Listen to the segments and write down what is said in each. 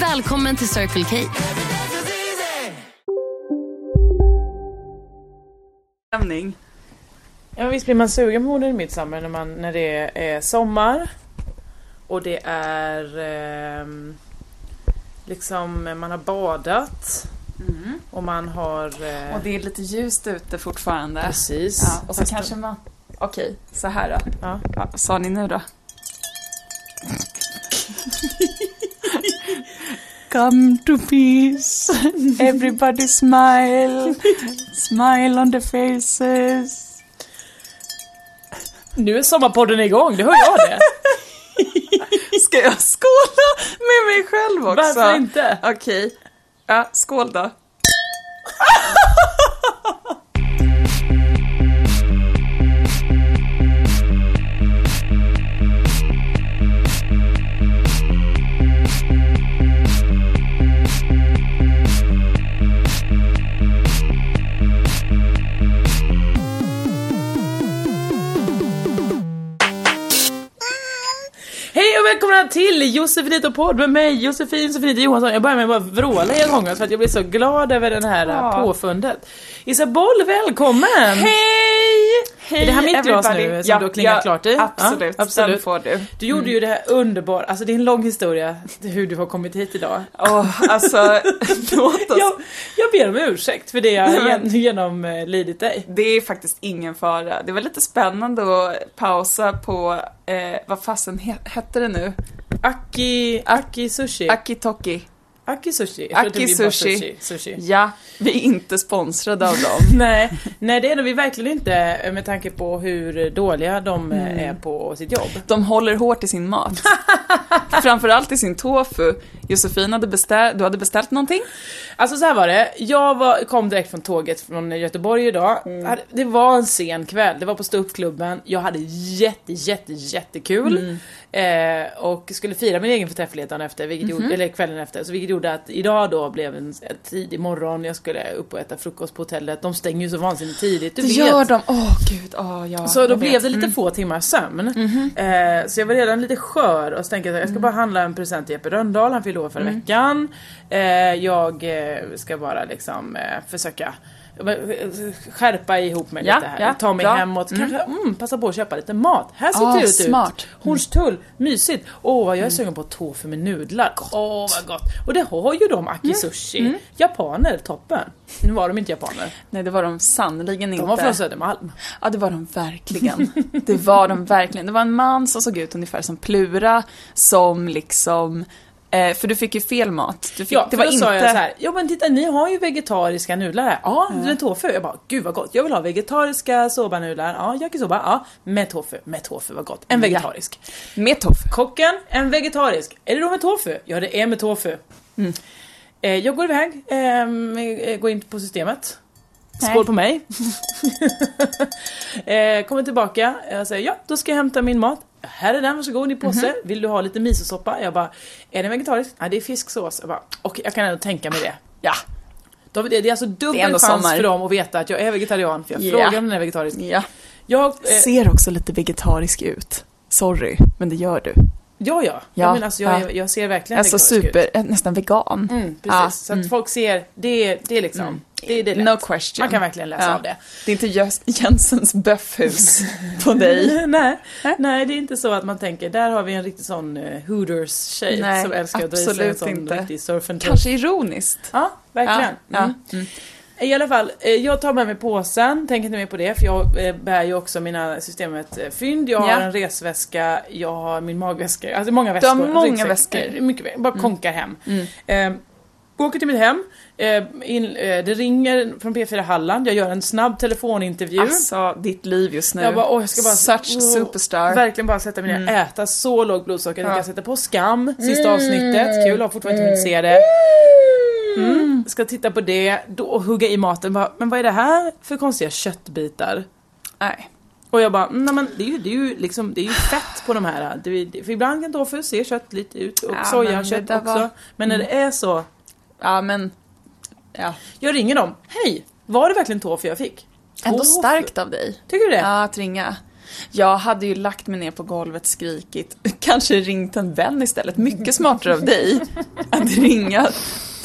Välkommen till Circle K. stämning. Ja, visst blir man sugen på Moder Midsommar när, man, när det är sommar och det är ehm, liksom man har badat och man har... eh, Och det är lite ljust ute fortfarande. Precis. Ja, och så Fast- kanske man... Okej, så här då. Ja. Vad sa ni nu då? Come to peace, everybody smile, smile on the faces. Nu är sommarpodden igång, det hör jag det. Ska jag skåla med mig själv också? Varför inte? Okej. Ja, skål då. Och välkomna till Josefinito podd med mig Josefin Sofinito Johansson. Jag börjar med att bara vråla en gång för att jag blir så glad över det här Ja. påfundet. Isabelle, välkommen! Hej! Hej Är det här mitt glas nu som du har klingat klart i? Absolut, Ja, absolut. den får du. Du gjorde ju det här underbart, alltså det är en lång historia hur du har kommit hit idag. Åh, alltså, låt oss... Jag, jag ber om ursäkt för det jag gen- genomlidit dig. Det är faktiskt ingen fara. Det var lite spännande att pausa på, eh, vad fasen he- hette det nu? Aki, Aki Sushi. Akitoki. Aki Sushi. Aki Sushi. sushi. Ja, vi är inte sponsrade av dem. Nej, nej det är vi verkligen inte med tanke på hur dåliga de eh, är på sitt jobb. De håller hårt i sin mat. Framförallt i sin tofu. Josefin hade beställt, du hade beställt någonting? Alltså så här var det, jag var, kom direkt från tåget från Göteborg idag. Hade- Det var en sen kväll, det var på ståuppklubben. Jag hade jätte, jätte, jättekul. Eh, och skulle fira min egen förträfflighet dagen efter, vilket gjorde, eller kvällen efter. Så vilket gjorde att idag då blev en, en tidig morgon, jag skulle upp och äta frukost på hotellet. De stänger ju så vansinnigt tidigt, du Det vet. gör de. Åh gud, åh ja. Så då blev vet. det lite få timmars sömn. Eh, så jag var redan lite skör och så tänkte jag att jag ska bara handla en present till Jeppe Rönndahl, han fyllde år förra veckan. Eh, jag eh, ska bara liksom eh, försöka skärpa ihop mig Ja, lite här. ja, Ta mig bra. hemåt, kanske mm, passa på att köpa lite mat. Här ser det smart. ut. Hornstull, mysigt. Åh, jag är sugen på tofu med nudlar. Åh, vad gott. Och det har ju de, Aki Sushi. Japaner, toppen. Nu var de inte japaner. Nej, det var de sannerligen inte. De var från Södermalm. Ja, det var de verkligen. Det var de verkligen. Det var en man som såg ut ungefär som Plura, som liksom... Eh, för du fick ju fel mat. Fick, Ja, det var då inte... sa jag så här, ja men titta ni har ju vegetariska nudlar här. Ja, med tofu. Jag bara, gud vad gott. Jag vill ha vegetariska sobanudlar. Ja, yakisoba. Ja, med tofu. Med tofu, vad gott. En vegetarisk. Med tofu. Kocken, en vegetarisk. Är det då med tofu? Ja, det är med tofu. Mm. Eh, jag går iväg, ehm, eh, går in på systemet. Nej. Skål på mig. eh, kommer tillbaka, jag säger ja, då ska jag hämta min mat. Här är den, varsågod i påse. Mhm. Vill du ha lite misosoppa? Jag bara, är den vegetarisk? Nej, det är fisksås. Jag bara, okej, jag kan ändå tänka mig det. Ja. Det, är alltså dubbel chans sommar. för dem att veta att jag är vegetarian, för jag Ja. frågar om den är vegetarisk. ja. Jag, eh, Ser också lite vegetarisk ut. Sorry, men det gör du. Ja, ja. Ja, men alltså, jag, ja. jag ser verkligen Alltså vegetarisk ut. super, eh, nästan vegan. Mm, precis. Ja, Så att mm. folk ser, det, det är liksom, det, är- det är lätt. No question. Man kan verkligen läsa Ja. av det. Det är inte Jös- Jensens böffhus på dig. nej, nej, det är inte så att man tänker, där har vi en riktig sån uh, Hooters-tjej Nej, som älskar att dra i sig en sån inte. riktig surf and. Kanske ironiskt. Ja, verkligen. Ja, Mm. Ja. Mm. I alla fall, eh, jag tar med mig påsen, tänker inte mer på det för jag eh, bär ju också mina systemet-fynd. Jag har Ja. en resväska, jag har min magväska, alltså många Du väskor. har många ryggsäck. väskor. Eh, Mycket, bara konkar hem. Eh, åker till mitt hem, eh, in, eh, det ringer från P4 Halland, jag gör en snabb telefonintervju. Alltså, ditt liv just nu. Jag bara, åh, jag ska bara... Such åh, superstar. Verkligen bara sätta mig ner, äta så lågt blodsocker. Jag kan sätta på Skam, sista avsnittet. Kul, har fortfarande inte hunnit se det. Mm. Ska titta på det, då och hugga i maten. Bara, men vad är det här för konstiga köttbitar? Nej. Och jag bara, nej men det är ju, det är ju, liksom, det är ju fett på de här. Det, är- för ibland kan tofu se kött lite ut och Ja, sojakött också. var- Men när det är så, Ja, men... Ja. jag ringer dem. Hej, var det verkligen tofu jag fick? Ändå Tofu. starkt av dig. Tycker du det? Ja, att ringa. Jag hade ju lagt mig ner på golvet, skrikit, kanske ringt en vän istället. Mycket smartare av dig att ringa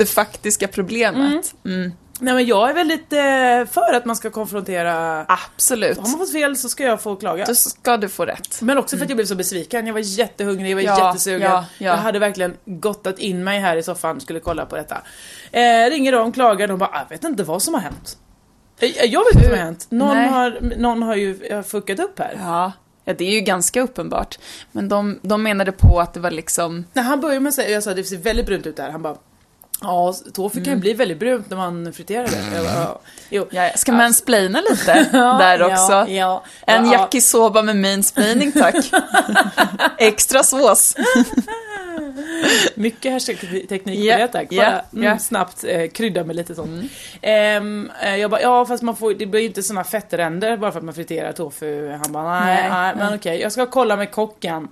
det faktiska problemet. Mm. Nej men jag är väldigt eh, för att man ska konfrontera Absolut. Har man fått fel så ska jag få klaga. Då ska du få rätt. Men också för att jag blev så besviken. Jag var jättehungrig, jag var Ja, jättesugen. ja, ja. Jag hade verkligen gottat in mig här i soffan skulle kolla på detta. Eh, ringer de, klagar, de bara "Ah, jag vet inte vad som har hänt. Eh, Jag vet inte vad som har hänt. Någon Nej. har, någon har ju eh, fuckat upp här. Ja. ja, det är ju ganska uppenbart. Men de, de menade på att det var liksom... När han började med att säga, jag sa det ser väldigt brunt ut där. Han bara Ja, tofu kan ju bli väldigt brunt när man friterar det. Bara, ja. Jo. Ja, jag ska mansplaina lite där också. Ja, ja, En ja, yakisoba med mansplaining tack. Extra sås. Mycket härskarteknik på det tack. ja, Bara mm, ja. snabbt eh, krydda med lite sånt. Ehm, eh, jag bara, ja fast man får, det blir ju inte såna fettränder bara för att man friterar tofu. Han bara, nej, Nej, nej, men okej, jag ska kolla med kocken.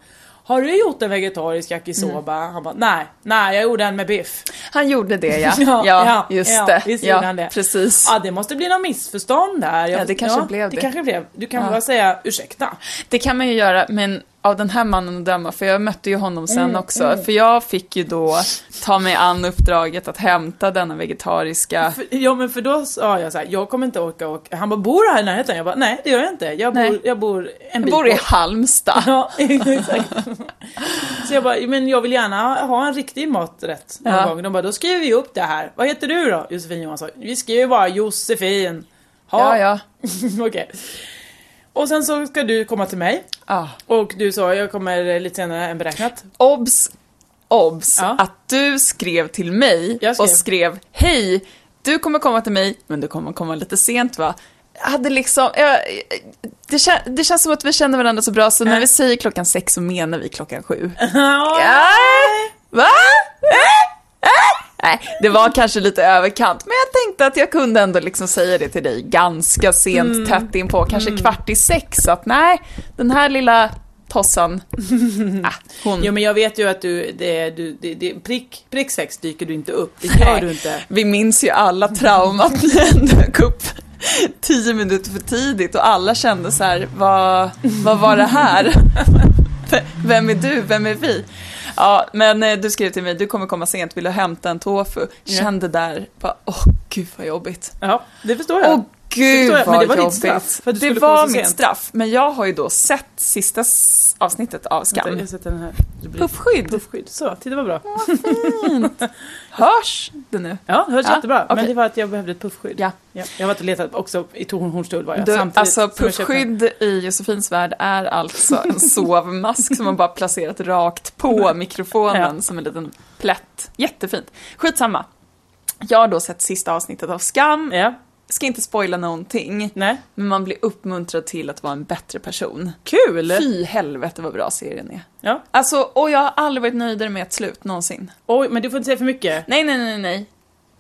Har du gjort en vegetarisk yakisoba? Mm. Han bara, nej, nej jag gjorde en med biff. Han gjorde det ja. Ja, Ja, ja, just ja, det. visst ja, det. Precis. Ja, det måste bli något missförstånd där. Jag, Ja, det kanske blev det. det. kanske blev. Du kan Ja. bara säga ursäkta. Det kan man ju göra, men av den här mannen att döma, för jag mötte ju honom sen Mm, också. För jag fick ju då ta mig an uppdraget att hämta denna vegetariska... För, ja men för då sa jag så här, jag kommer inte orka och Han bara, bor du här i närheten? Jag bara, nej det gör jag inte. Jag Nej. bor, jag bor en Jag bit bor i bort." Halmstad. Ja, exakt. Så jag bara, men jag vill gärna ha en riktig maträtt någon Ja. gång. De bara, då skriver vi upp det här. Vad heter du då? Josefin Johansson. Vi skriver bara Josefin. Ja, ja. Okej. Och sen så ska du komma till mig. Ah. Och du sa, jag kommer lite senare än beräknat. Obs! Obs! Ja. Att du skrev till mig skrev. och skrev Hej! Du kommer komma till mig, men du kommer komma lite sent va? Jag hade liksom, jag, det, kän, det känns som att vi känner varandra så bra så när vi säger klockan sex så menar vi klockan sju. Ja. Va? Äh? Äh? Nej, det var kanske lite överkant, men jag tänkte att jag kunde ändå liksom säga det till dig ganska sent, Mm. tätt inpå, kanske kvart i sex, att nej, den här lilla tossan, ah, hon... Jo men jag vet ju att du, det, du, det, det, prick, prick sex dyker du inte upp. Det gör Nej. du inte. Vi minns ju alla traumat när dök upp tio minuter för tidigt och alla kände så här, vad, vad var det här? Vem är du? Vem är vi? Ja, men eh, du skrev till mig, du kommer komma sent, vill du hämta en tofu? Kände där, bara, åh gud vad jobbigt. Ja, det förstår jag. Åh gud jag, vad men det var jobbigt. straff, det var mitt straff, men jag har ju då sett sista avsnittet av Vänta, Skam. Jag Puffskydd, puffskydd. Så, titta vad bra. hörs det nu? Ja, det hörs Ja, jättebra. Men okej. det var att jag behövde ett puffskydd. Ja. Jag har varit och letat också i Tornhornstull var jag. Du, samtidigt alltså jag köpte- puffskydd i Josefins värld är alltså en sovmask som man bara placerat rakt på mikrofonen Ja. som en liten plätt. Jättefint. Skitsamma. Jag har då sett sista avsnittet av Skam. Ja, Ska inte spoila någonting, nej. men man blir uppmuntrad till att vara en bättre person. Kul! Fy helvete vad bra serien är. Ja. Alltså, och jag har aldrig varit nöjdare med ett slut någonsin. Oj, men du får inte säga för mycket. Nej, nej, nej, nej.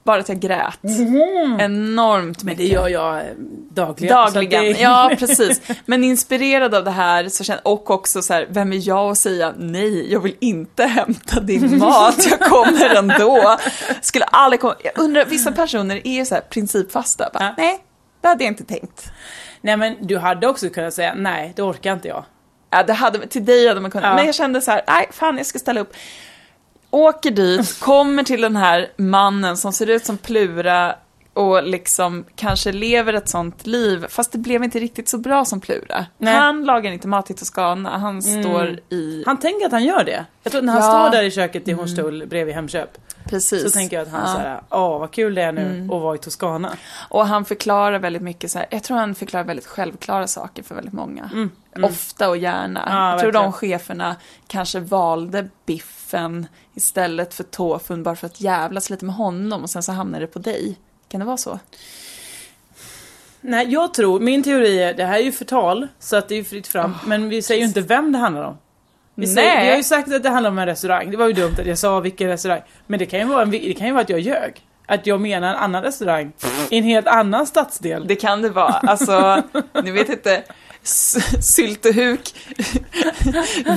Bara att jag grät. Enormt Mhm. Men mycket. det gör jag eh, dagligen. Dagligen, det- ja precis. Men inspirerad av det här, så känner, och också så här, vem är jag att säga nej, jag vill inte hämta din mat, jag kommer ändå. Skulle aldrig komma, jag undrar, vissa personer är så här principfasta, bara, Ja. nej, det hade jag inte tänkt. Nej men du hade också kunnat säga nej, det orkar inte jag. Ja, det hade, till dig hade man kunnat, Ja. men jag kände så här, nej fan jag ska ställa upp. Åker dit, kommer till den här mannen som ser ut som Plura, och liksom kanske lever ett sånt liv, fast det blev inte riktigt så bra som Plura. Nej. Mm. Han lagar inte mat i Toscana, han står i... Han tänker att han gör det. Jag tror när han Ja. Mm. står där i köket i Hornstull bredvid Hemköp. Precis. Så tänker jag att han Ja. Mm. såhär, åh vad kul det är nu att vara i Toscana. Och han förklarar väldigt mycket så här, jag tror han förklarar väldigt självklara saker för väldigt många. Ofta och gärna. Mm. Ja, jag tror de verkligen. cheferna kanske valde biffen istället för tofun bara för att jävlas lite med honom och sen så hamnar det på dig. Kan det vara så? Nej jag tror, min teori är, det här är ju förtal så att det är ju fritt fram. men vi säger ju inte vem det handlar om. Vi, säger, Nej. vi har ju sagt att det handlar om en restaurang. Det var ju dumt att jag sa vilken restaurang. Men det kan ju vara, en, det kan ju vara att jag ljög. Att jag menar en annan restaurang i en helt annan stadsdel. Det kan det vara. Alltså, ni vet inte. Syltehuk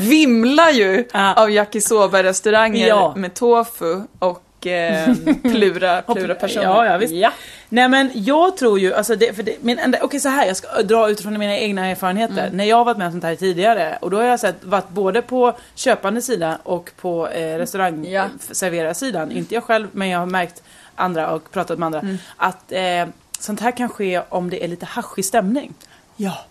vimlar ju Ja. av yakisoba-restauranger Ja. med tofu och eh, plura, plura personer. Ja, ja, visst. Nej men jag tror ju, alltså det, för det, min enda, okej så här jag ska dra utifrån mina egna erfarenheter. Mm. När jag har varit med om sånt här tidigare och då har jag sett, varit både på köpande sida och på eh, restaurang Ja. serverarsidan. Inte jag själv men jag har märkt andra och pratat med andra. Mm. Att eh, sånt här kan ske om det är lite haschig stämning. Ja.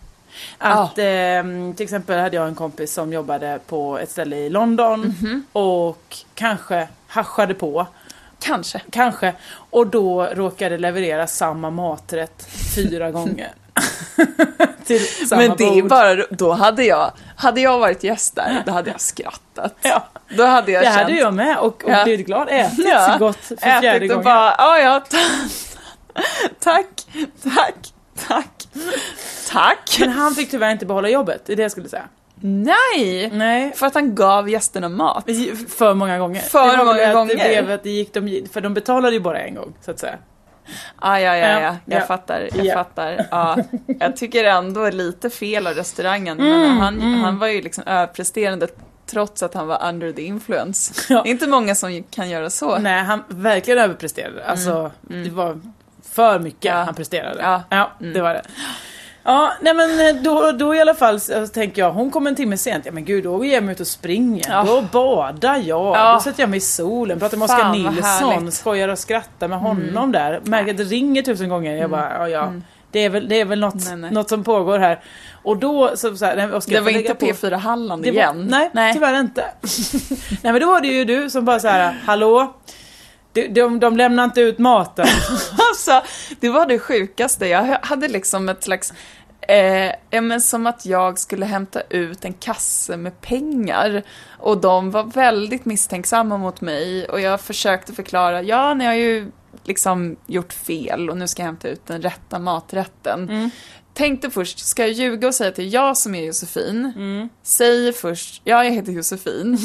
Att eh, till exempel hade jag en kompis som jobbade på ett ställe i London Mhm. och kanske haschade på. Kanske. Kanske. Och då råkade leverera samma maträtt fyra gånger. Men det är bara, då hade jag, hade jag varit gäst där, då hade jag skrattat. Ja, Då hade jag det känt, hade jag med och, och Ja. blivit glad. Ätit Ja. så gott för fjärde ätit och gången. bara, ja ja, ta- tack, tack, tack, tack. Men han fick tyvärr inte behålla jobbet, det är det jag skulle säga. Nej! Nej, För att han gav gästerna mat. för många gånger. För det många gånger. Det blev att det gick de, för de betalade ju bara en gång, så att säga. Ah, ja, ja, ja, Ja, jag ja. fattar, jag Ja. fattar. Ja. Jag tycker ändå lite fel av restaurangen, men Mm, han, han var ju liksom överpresterande trots att han var under the influence. Ja. Det är inte många som kan göra så. Nej, han verkligen överpresterade. Alltså, det var för mycket Mm. Ja. han presterade. Ja. Ja, det var det. Ja, nej men då, då i alla fall så tänker jag, hon kommer en timme sent, ja men gud då ger jag mig ut och springer, Ja. då badar jag, Ja. då sätter jag mig i solen, pratar med Oskar Nilsson. Mm. skojar och skrattar med honom där, märker att det ringer tusen gånger, jag bara, ja ja. Det är väl, det är väl något, Nej, nej. något som pågår här. Och då, så, så här, nej, Oskar, Det var inte lägga på- P4 Halland det var, igen. nej, nej. tyvärr inte. nej men då var det ju du som bara så här: hallå? De, de, de lämnar inte ut maten. Alltså, det var det sjukaste. Jag hade liksom ett slags... Eh, ja, men som att jag skulle hämta ut en kasse med pengar. Och de var väldigt misstänksamma mot mig. Och jag försökte förklara, ja, ni har ju liksom gjort fel och nu ska jag hämta ut den rätta maträtten. Tänkte först, ska jag ljuga och säga att det är jag som är Josefin? Säger först, ja jag heter Josefin.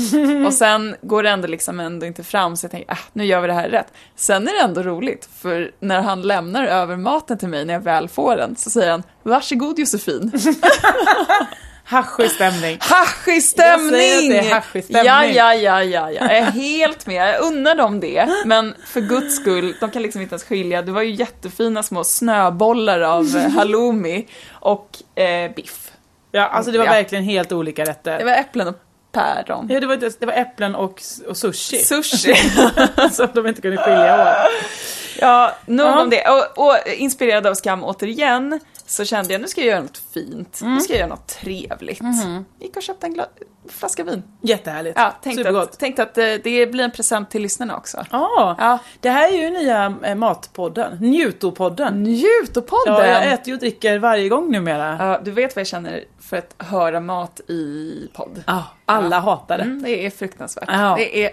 och sen går det ändå liksom ändå inte fram så jag tänker, äh, nu gör vi det här rätt. Sen är det ändå roligt, för när han lämnar över maten till mig när jag väl får den så säger han, varsågod Josefin. Haschig stämning. Haschig Jag stämning! säger att det är haschig stämning. Ja, ja, ja, ja, ja. Jag är helt med. Jag unnar dem det. Men för guds skull, de kan liksom inte ens skilja. Det var ju jättefina små snöbollar av eh, halloumi och eh, biff. Ja, alltså det var Ja. verkligen helt olika rätter. Det var äpplen och päron. Ja, det var, det var äpplen och, och sushi. Sushi. som de inte kunde skilja åt. Ja, nog Ja. om det. Och, och inspirerad av Skam återigen så kände jag nu ska jag göra något fint. Nu ska jag göra något trevligt. Gick och köpte en flaska vin. Jättehärligt. Ja, tänkte Supergott. att, tänkte att eh, det blir en present till lyssnarna också. Ja, Ja. det här är ju nya eh, matpodden. Njutopodden. Njutopodden! Ja, jag äter och dricker varje gång numera. Ja, du vet vad jag känner för att höra mat i podd? Ja, alla hatar det. Mm, det är fruktansvärt. Ja. Det är...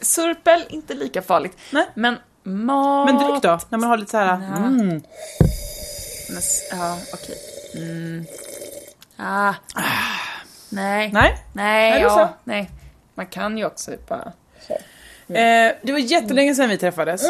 Surpel, inte lika farligt. Nej. Men mat... Men dryck då? När man har lite så här. Ja. Mm. Men, ja, okej. Mm. Ah. Nej. Nej. Nej, ja, nej. Man kan ju också bara... Eh, det var jättelänge sedan vi träffades.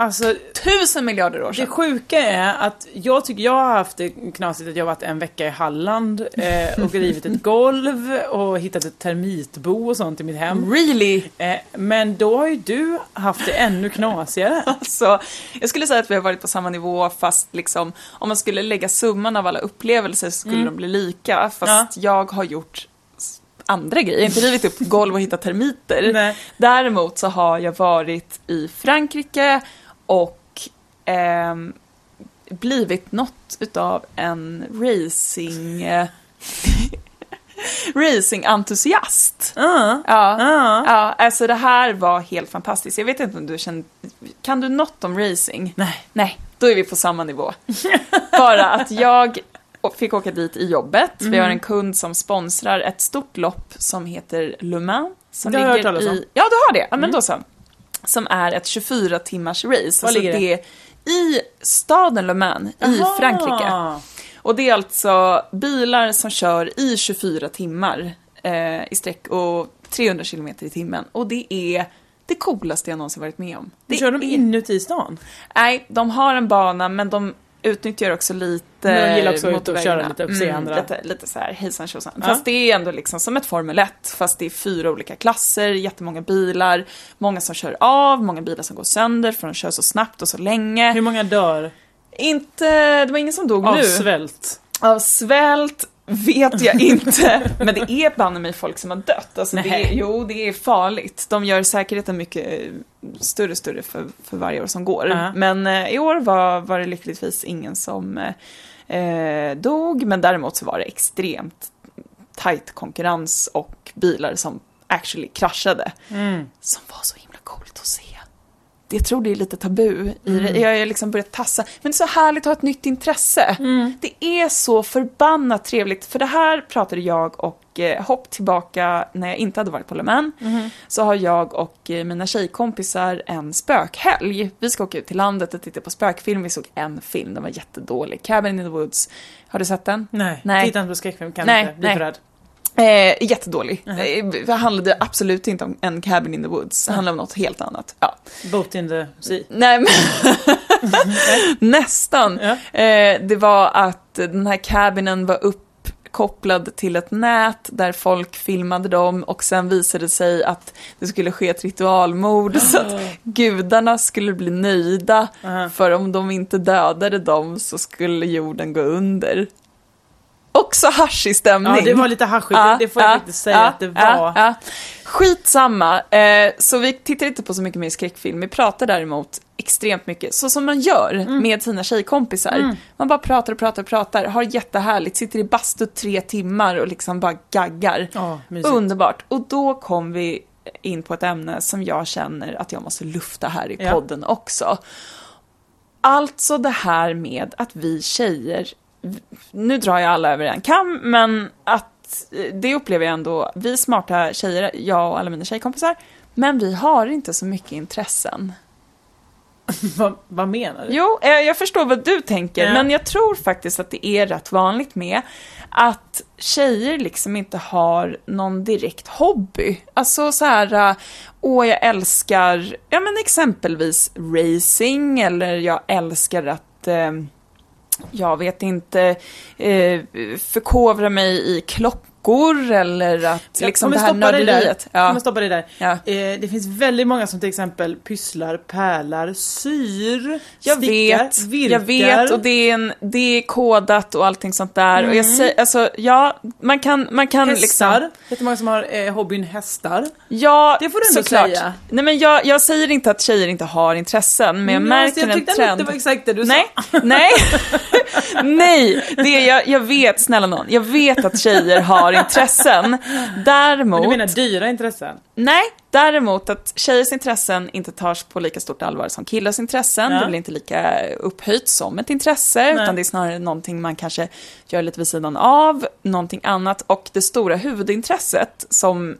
Alltså, Tusen miljarder år det sedan. sjuka är att jag tycker jag har haft det knasigt att jag varit en vecka i Halland eh, och rivit ett golv och hittat ett termitbo och sånt i mitt hem. Really? Eh, men då har ju du haft det ännu knasigare. Alltså, jag skulle säga att vi har varit på samma nivå fast liksom, om man skulle lägga summan av alla upplevelser så skulle de bli lika. Fast jag har gjort andra grejer. Inte rivit upp golv och hittat termiter. Nej. Däremot så har jag varit i Frankrike och ehm, blivit något utav en racing... Eh, racingentusiast. Ja. Ja. Ja. ja, alltså det här var helt fantastiskt. Jag vet inte om du känner... Kan du något om racing? Nej. Nej, då är vi på samma nivå. Bara att jag fick åka dit i jobbet. Vi har en kund som sponsrar ett stort lopp som heter Le Mans. Som Det har jag hört talas om. i, Ja, du har det. Ja, men då så. Som är ett 24 timmars race. Alltså Var ligger det? det? är I staden Le Mans i Aha. Frankrike. Och det är alltså bilar som kör i 24 timmar eh, i sträck och 300 kilometer i timmen. Och det är det coolaste jag någonsin varit med om. Det Kör de är- inuti stan? Nej, de har en bana men de utnyttjar också lite Men de gillar också att ut och motorvägarna. köra lite och se andra. Lite, lite så här hejsan tjosan. Ja. Fast det är ändå liksom som ett Formel 1 fast det är fyra olika klasser, jättemånga bilar, många som kör av, många bilar som går sönder för de kör så snabbt och så länge. Hur många dör Inte, det var ingen som dog av nu. svält? Av svält vet jag inte, men det är banne mig folk som har dött. Alltså det är, jo, det är farligt. De gör säkerheten mycket eh, större och större för, för varje år som går. Ja. Men eh, i år var, var det lyckligtvis ingen som eh, eh, dog, men däremot så var det extremt tight konkurrens och bilar som actually kraschade. Mm. Som var så himla coolt att se. Jag tror det är lite tabu i Mm. det. Jag har liksom börjat tassa. Men det är så härligt att ha ett nytt intresse. Mm. Det är så förbannat trevligt. För det här pratade jag och eh, hopp tillbaka när jag inte hade varit på Le Mans. Mm-hmm. Så har jag och eh, mina tjejkompisar en spökhelg. Vi ska åka ut till landet och titta på spökfilm. Vi såg en film, den var jättedålig. Cabin in the Woods. Har du sett den? Nej, Nej. titta inte på skräckfilm kan Nej, inte. Bli nej. för rädd. Eh, jättedålig. Eh, Det handlade absolut inte om en Cabin in the Woods. Det handlade om något helt annat. Ja. Boat in the sea. Nej men nästan. Ja. Eh, det var att den här cabinen var uppkopplad till ett nät där folk filmade dem och sen visade det sig att det skulle ske ett ritualmord så att gudarna skulle bli nöjda för om de inte dödade dem så skulle jorden gå under. Också haschig stämning. Ja, det var lite haschigt. Ja, det får jag ja, faktiskt säga ja, att det var. ja. Skitsamma. Eh, så vi tittar inte på så mycket mer skräckfilm. Vi pratar däremot extremt mycket, så som man gör Mm. med sina tjejkompisar. Man bara pratar och pratar och pratar, har jättehärligt, sitter i bastu tre timmar och liksom bara gaggar. Mysigt. Underbart. Och då kom vi in på ett ämne som jag känner att jag måste lufta här i podden också. Alltså det här med att vi tjejer, nu drar jag alla över en kam, men att eh, det upplever jag ändå, vi smarta tjejer, jag och alla mina tjejkompisar, men vi har inte så mycket intressen. vad, vad menar du? Jo, eh, jag förstår vad du tänker, Ja. men jag tror faktiskt att det är rätt vanligt med att tjejer liksom inte har någon direkt hobby. Alltså så här, eh, åh jag älskar, ja men exempelvis racing, eller jag älskar att eh, jag vet inte, eh, förkovra mig i klockor eller att liksom det här nörderiet. Ja. Ja. Kommer stoppa dig där. Ja. Eh, det finns väldigt många som till exempel pysslar, pärlar, syr, Jag stickar, vet, virkar. jag vet och det är, en, det är kodat och allting sånt där. Och jag säger, alltså ja, man kan, man kan Hästar. liksom... Jättemånga som har eh, hobbyn hästar. Ja, Det får du ändå såklart. säga. Nej men jag, jag säger inte att tjejer inte har intressen, men jag Mm, märker jag en tyckte ändå att trend. det var exakt det du Nej, sa. nej, nej, det är, jag, jag vet, snälla någon, jag vet att tjejer har intressen. Däremot, Men du menar dyra intressen? nej, däremot att tjejers intressen inte tas på lika stort allvar som killars intressen. Ja. Det blir inte lika upphöjt som ett intresse, Nej. utan det är snarare någonting man kanske gör lite vid sidan av, någonting annat. Och det stora huvudintresset som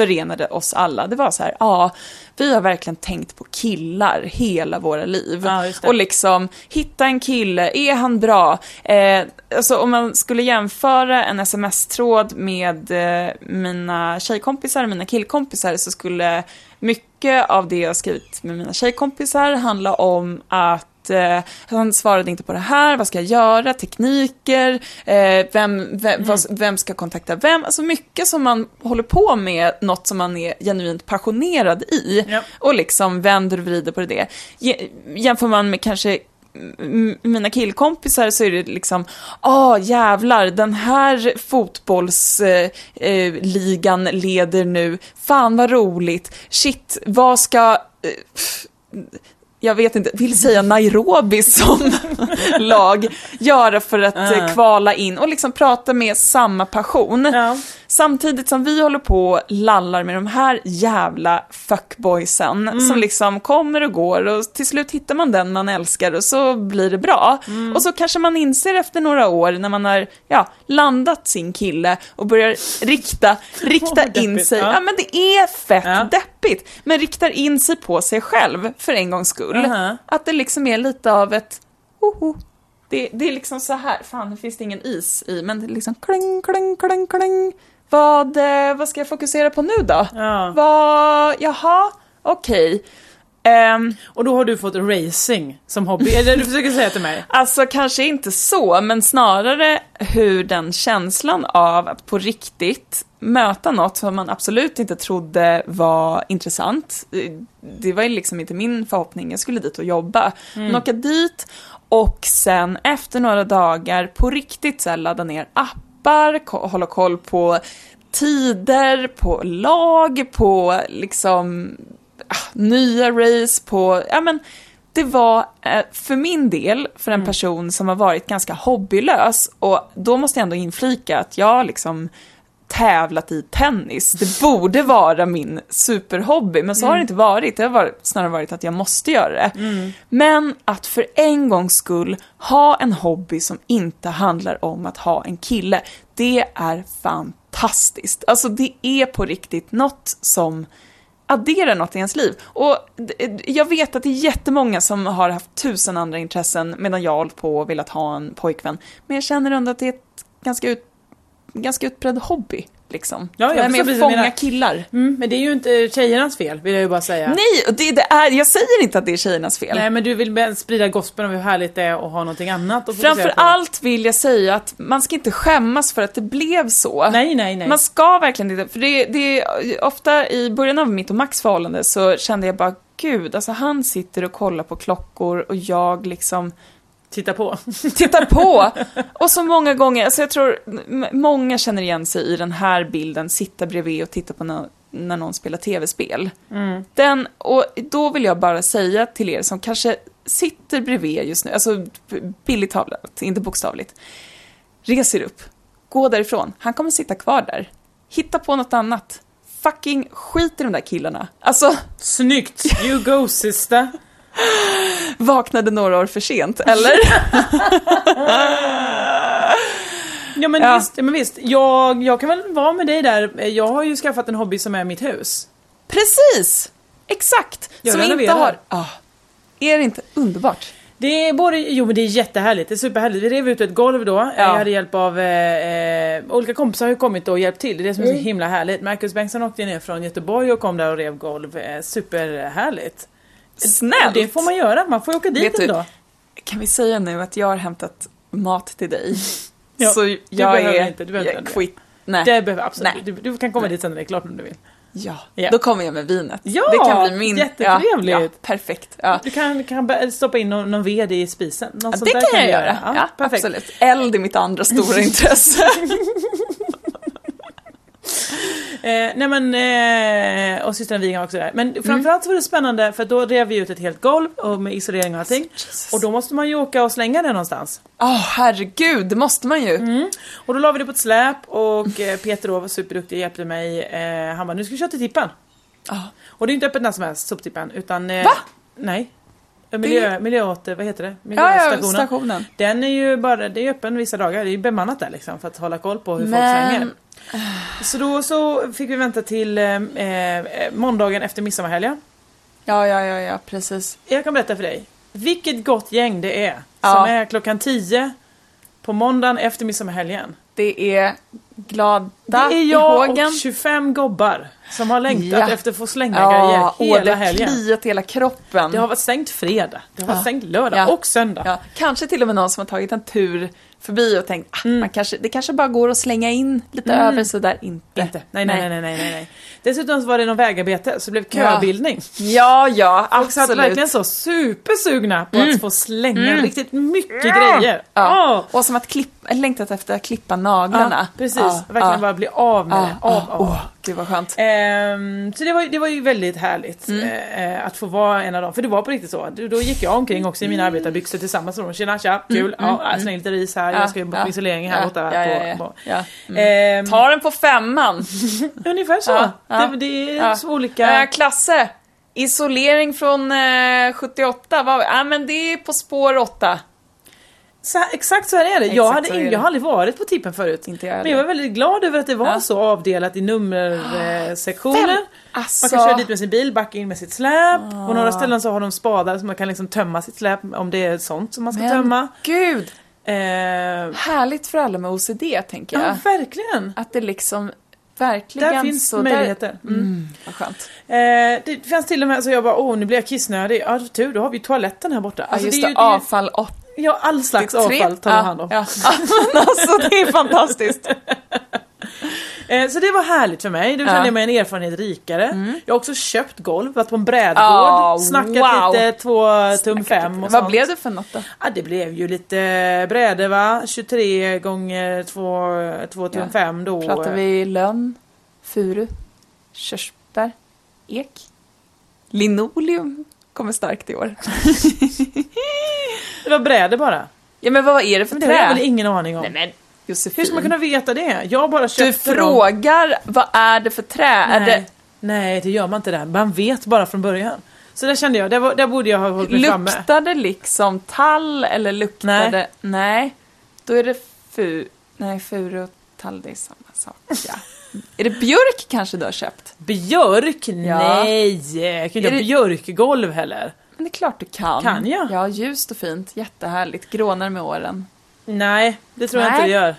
förenade oss alla, det var så här, ja, vi har verkligen tänkt på killar hela våra liv. Ja, och liksom, hitta en kille, är han bra? Eh, alltså om man skulle jämföra en sms-tråd med eh, mina tjejkompisar och mina killkompisar så skulle mycket av det jag skrivit med mina tjejkompisar handla om att eh, han svarade inte på det här, vad ska jag göra, tekniker, eh, vem, vem, vad, vem ska kontakta vem, alltså mycket som man håller på med, något som man är genuint passionerad i Ja. och liksom vänder och vrider på det. Jämför man med kanske mina killkompisar så är det liksom, ah jävlar, den här fotbollsligan eh, ligan leder nu, fan vad roligt, shit, vad ska, eh, jag vet inte, vill säga Nairobi som lag göra för att uh. kvala in och liksom prata med samma passion. Ja. Samtidigt som vi håller på och lallar med de här jävla fuckboysen mm. som liksom kommer och går och till slut hittar man den man älskar och så blir det bra. Mm. Och så kanske man inser efter några år när man har ja, landat sin kille och börjar rikta, rikta in sig. Ja. ja. men det är fett ja. deppigt. Men riktar in sig på sig själv för en gångs skull. Uh -huh. Att det liksom är lite av ett Hoho. Det, det är liksom så här, fan nu finns det ingen is i, men det är liksom kling, kling, kling, kling. Vad, eh, vad ska jag fokusera på nu då? Ja. Vad, jaha, okej. Okay. Um, ehm, och då har du fått racing som hobby, det du försöker säga till mig? Alltså kanske inte så, men snarare hur den känslan av att på riktigt möta något som man absolut inte trodde var intressant. Det var ju liksom inte min förhoppning, jag skulle dit och jobba. Mm. Men åka dit och sen efter några dagar på riktigt så ladda ner appar, hålla koll på tider, på lag, på liksom ah, nya race, på, ja men det var eh, för min del, för en mm. person som har varit ganska hobbylös, och då måste jag ändå inflika att jag liksom tävlat i tennis. Det borde vara min superhobby, men så mm. har det mm. inte varit. Det har varit, snarare varit att jag måste göra det. Mm. Men att för en gångs skull ha en hobby som inte handlar om att ha en kille, det är fantastiskt. Alltså det är på riktigt något som adderar något i ens liv. Och jag vet att det är jättemånga som har haft tusen andra intressen medan jag har hållit på och velat ha en pojkvän. Men jag känner ändå att det är ett ganska ut ganska utbredd hobby. Liksom. Ja, jag det här med att fånga killar. Mm, men det är ju inte tjejernas fel, vill jag ju bara säga. Nej, det, det är, jag säger inte att det är tjejernas fel. Nej, men du vill sprida gospeln om hur härligt det är att ha någonting annat att Framför allt vill jag säga att man ska inte skämmas för att det blev så. Nej, nej, nej. Man ska verkligen inte, för det, det är ofta i början av mitt och Max förhållande så kände jag bara, gud, alltså han sitter och kollar på klockor och jag liksom Titta på. Titta på! Och så många gånger, alltså jag tror många känner igen sig i den här bilden, sitta bredvid och titta på när, när någon spelar tv-spel. Mm. Den, och då vill jag bara säga till er som kanske sitter bredvid just nu, alltså billigt talat, inte bokstavligt. Res er upp, gå därifrån, han kommer sitta kvar där. Hitta på något annat. Fucking skit i de där killarna. Alltså... Snyggt! You go sister! Vaknade några år för sent, eller? ja men ja. visst, men visst. Jag, jag kan väl vara med dig där. Jag har ju skaffat en hobby som är mitt hus. Precis! Exakt! Jag som inte har... Ah, är det inte underbart? Det är både, jo men det är jättehärligt, det är superhärligt. Vi rev ut ett golv då, ja. jag hade hjälp av, eh, eh, olika kompisar har kommit och hjälpt till, det är det som är så mm. himla härligt. Marcus Bengtsson åkte ner från Göteborg och kom där och rev golv, eh, superhärligt. Snällt! Det får man göra, man får åka dit Vet ändå. Du, kan vi säga nu att jag har hämtat mat till dig? ja, så jag är inte, du behöver inte quit. Nej. Det behöver absolut du, du, kan komma Nej. dit sen när det är klart om du vill. Ja, ja, då kommer jag med vinet. Ja, det kan bli min. jättetrevligt. Ja, ja, perfekt. Ja. Du kan, kan stoppa in någon, någon ved i spisen. Ja, det kan, kan jag göra. Ja, ja, perfekt. Absolut. Eld är mitt andra stora intresse. Eh, nej men, eh, och systern var också där. Men mm. framförallt så var det spännande för då rev vi ut ett helt golv och med isolering och allting. Jesus. Och då måste man ju åka och slänga det någonstans. Ja oh, herregud, det måste man ju. Mm. Och då la vi det på ett släp och eh, Peter då var superduktig och hjälpte mig. Eh, han bara, nu ska vi köra till tippen. Oh. Och det är inte öppet när som helst, soptippen. Utan, eh, Va? Nej. Miljö, det... miljö vad heter det? Miljöstationen. Ja, ja, stationen. Den är ju bara, det är öppen vissa dagar, det är bemannat där liksom för att hålla koll på hur Men... folk slänger. Så då så fick vi vänta till eh, eh, måndagen efter midsommarhelgen. Ja, ja, ja, ja, precis. Jag kan berätta för dig. Vilket gott gäng det är. Ja. Som är klockan 10 på måndagen efter midsommarhelgen. Det är glada Det är jag och 25 gobbar som har längtat ja. efter att få slänga ja, grejer hela helgen. Ja, kliat hela kroppen. Det har varit stängt fredag, det har varit ja. stängt lördag ja. och söndag. Ja. Kanske till och med någon som har tagit en tur förbi och tänkt ah, man kanske, det kanske bara går att slänga in lite över sådär. Inte. Inte. Nej, nej, nej, nej, nej, nej, nej. Dessutom så var det någon vägarbete så det blev Ja. köbildning. Ja, ja, Folk satt absolut. verkligen så supersugna på att få slänga riktigt mycket grejer. Ja. Åh! Och som att klippa, längtat efter att klippa naglarna. Ja, precis. Ja, Verkligen ja. bara bli av med Ja, det. Av, ja. av. Gud vad skönt. Ehm, så det var, det var ju väldigt härligt Mm. eh, att få vara en av dem. För det var på riktigt så. Då, gick jag omkring också i mina arbetarbyxor tillsammans med dem. Tjena tja, kul. ja, släng lite ris här. jag ska jobba på isolering här borta. Mm, Ja, ja, ja, på, ja. på. Ehm, Ta den på femman. Ungefär så. Ja, ja. Det, det är Ja. så olika. Eh, Klasse, isolering från eh, 78, vad, ja men det är På spår 8. Så, exakt så här är det. jag, Exakt hade det. jag har aldrig varit på tippen förut. Inte jag Men jag var väldigt glad över att det var Ja. så avdelat i nummersektioner. Väl, Man alltså- kan köra dit med sin bil, backa in med sitt släp. På några ställen så har de spadar så man kan liksom tömma sitt släp om det är sånt som man ska tömma. gud, Eh, härligt för alla med OCD tänker jag. ja, verkligen. Att det liksom verkligen Där finns så där- möjligheter. Mm. Mm, vad skönt. Eh, det fanns till och med så jag bara, åh nu blir jag kissnödig. Ja tur, då har vi toaletten här borta. Ja, just det, är ju- avfall och Ja, all slags avfall tar man hand om. Ja, alltså det är fantastiskt. Eh, så det var härligt för mig, då. Mm. kände jag mig en erfarenhet rikare. Jag har också köpt golv, varit på en brädgård, Ja, snackat wow. lite två tum fem och Vad sånt. blev det för något då? Ja, det blev ju lite brädor va, 23 gånger 2, 2 tum Ja. 5 då. Pratar vi lönn, furu, körsbär, ek? Linoleum kommer starkt i år. Det var brädor bara. Ja men vad är det för Men det har jag väl trä? ingen aning om. Nej men Josefin. Hur ska man kunna veta det? Jag bara Du köpt dem. frågar vad är det för trä? Nej. det Nej, det gör man inte där. Man vet bara från början. Så där kände jag, där, var, där borde jag ha hållit mig framme. Luktar det liksom tall eller luktar Nej. det... Nej. Då är det fu... Nej, furu och tall, det är samma sak. Ja. Är det björk kanske du har köpt? Björk? Nej! Jag kan inte ha det- björkgolv heller. Men det är klart du kan. Kan jag? Ja, ljust och fint. Jättehärligt. Grånar med åren. Nej, det tror jag Nej. inte det gör.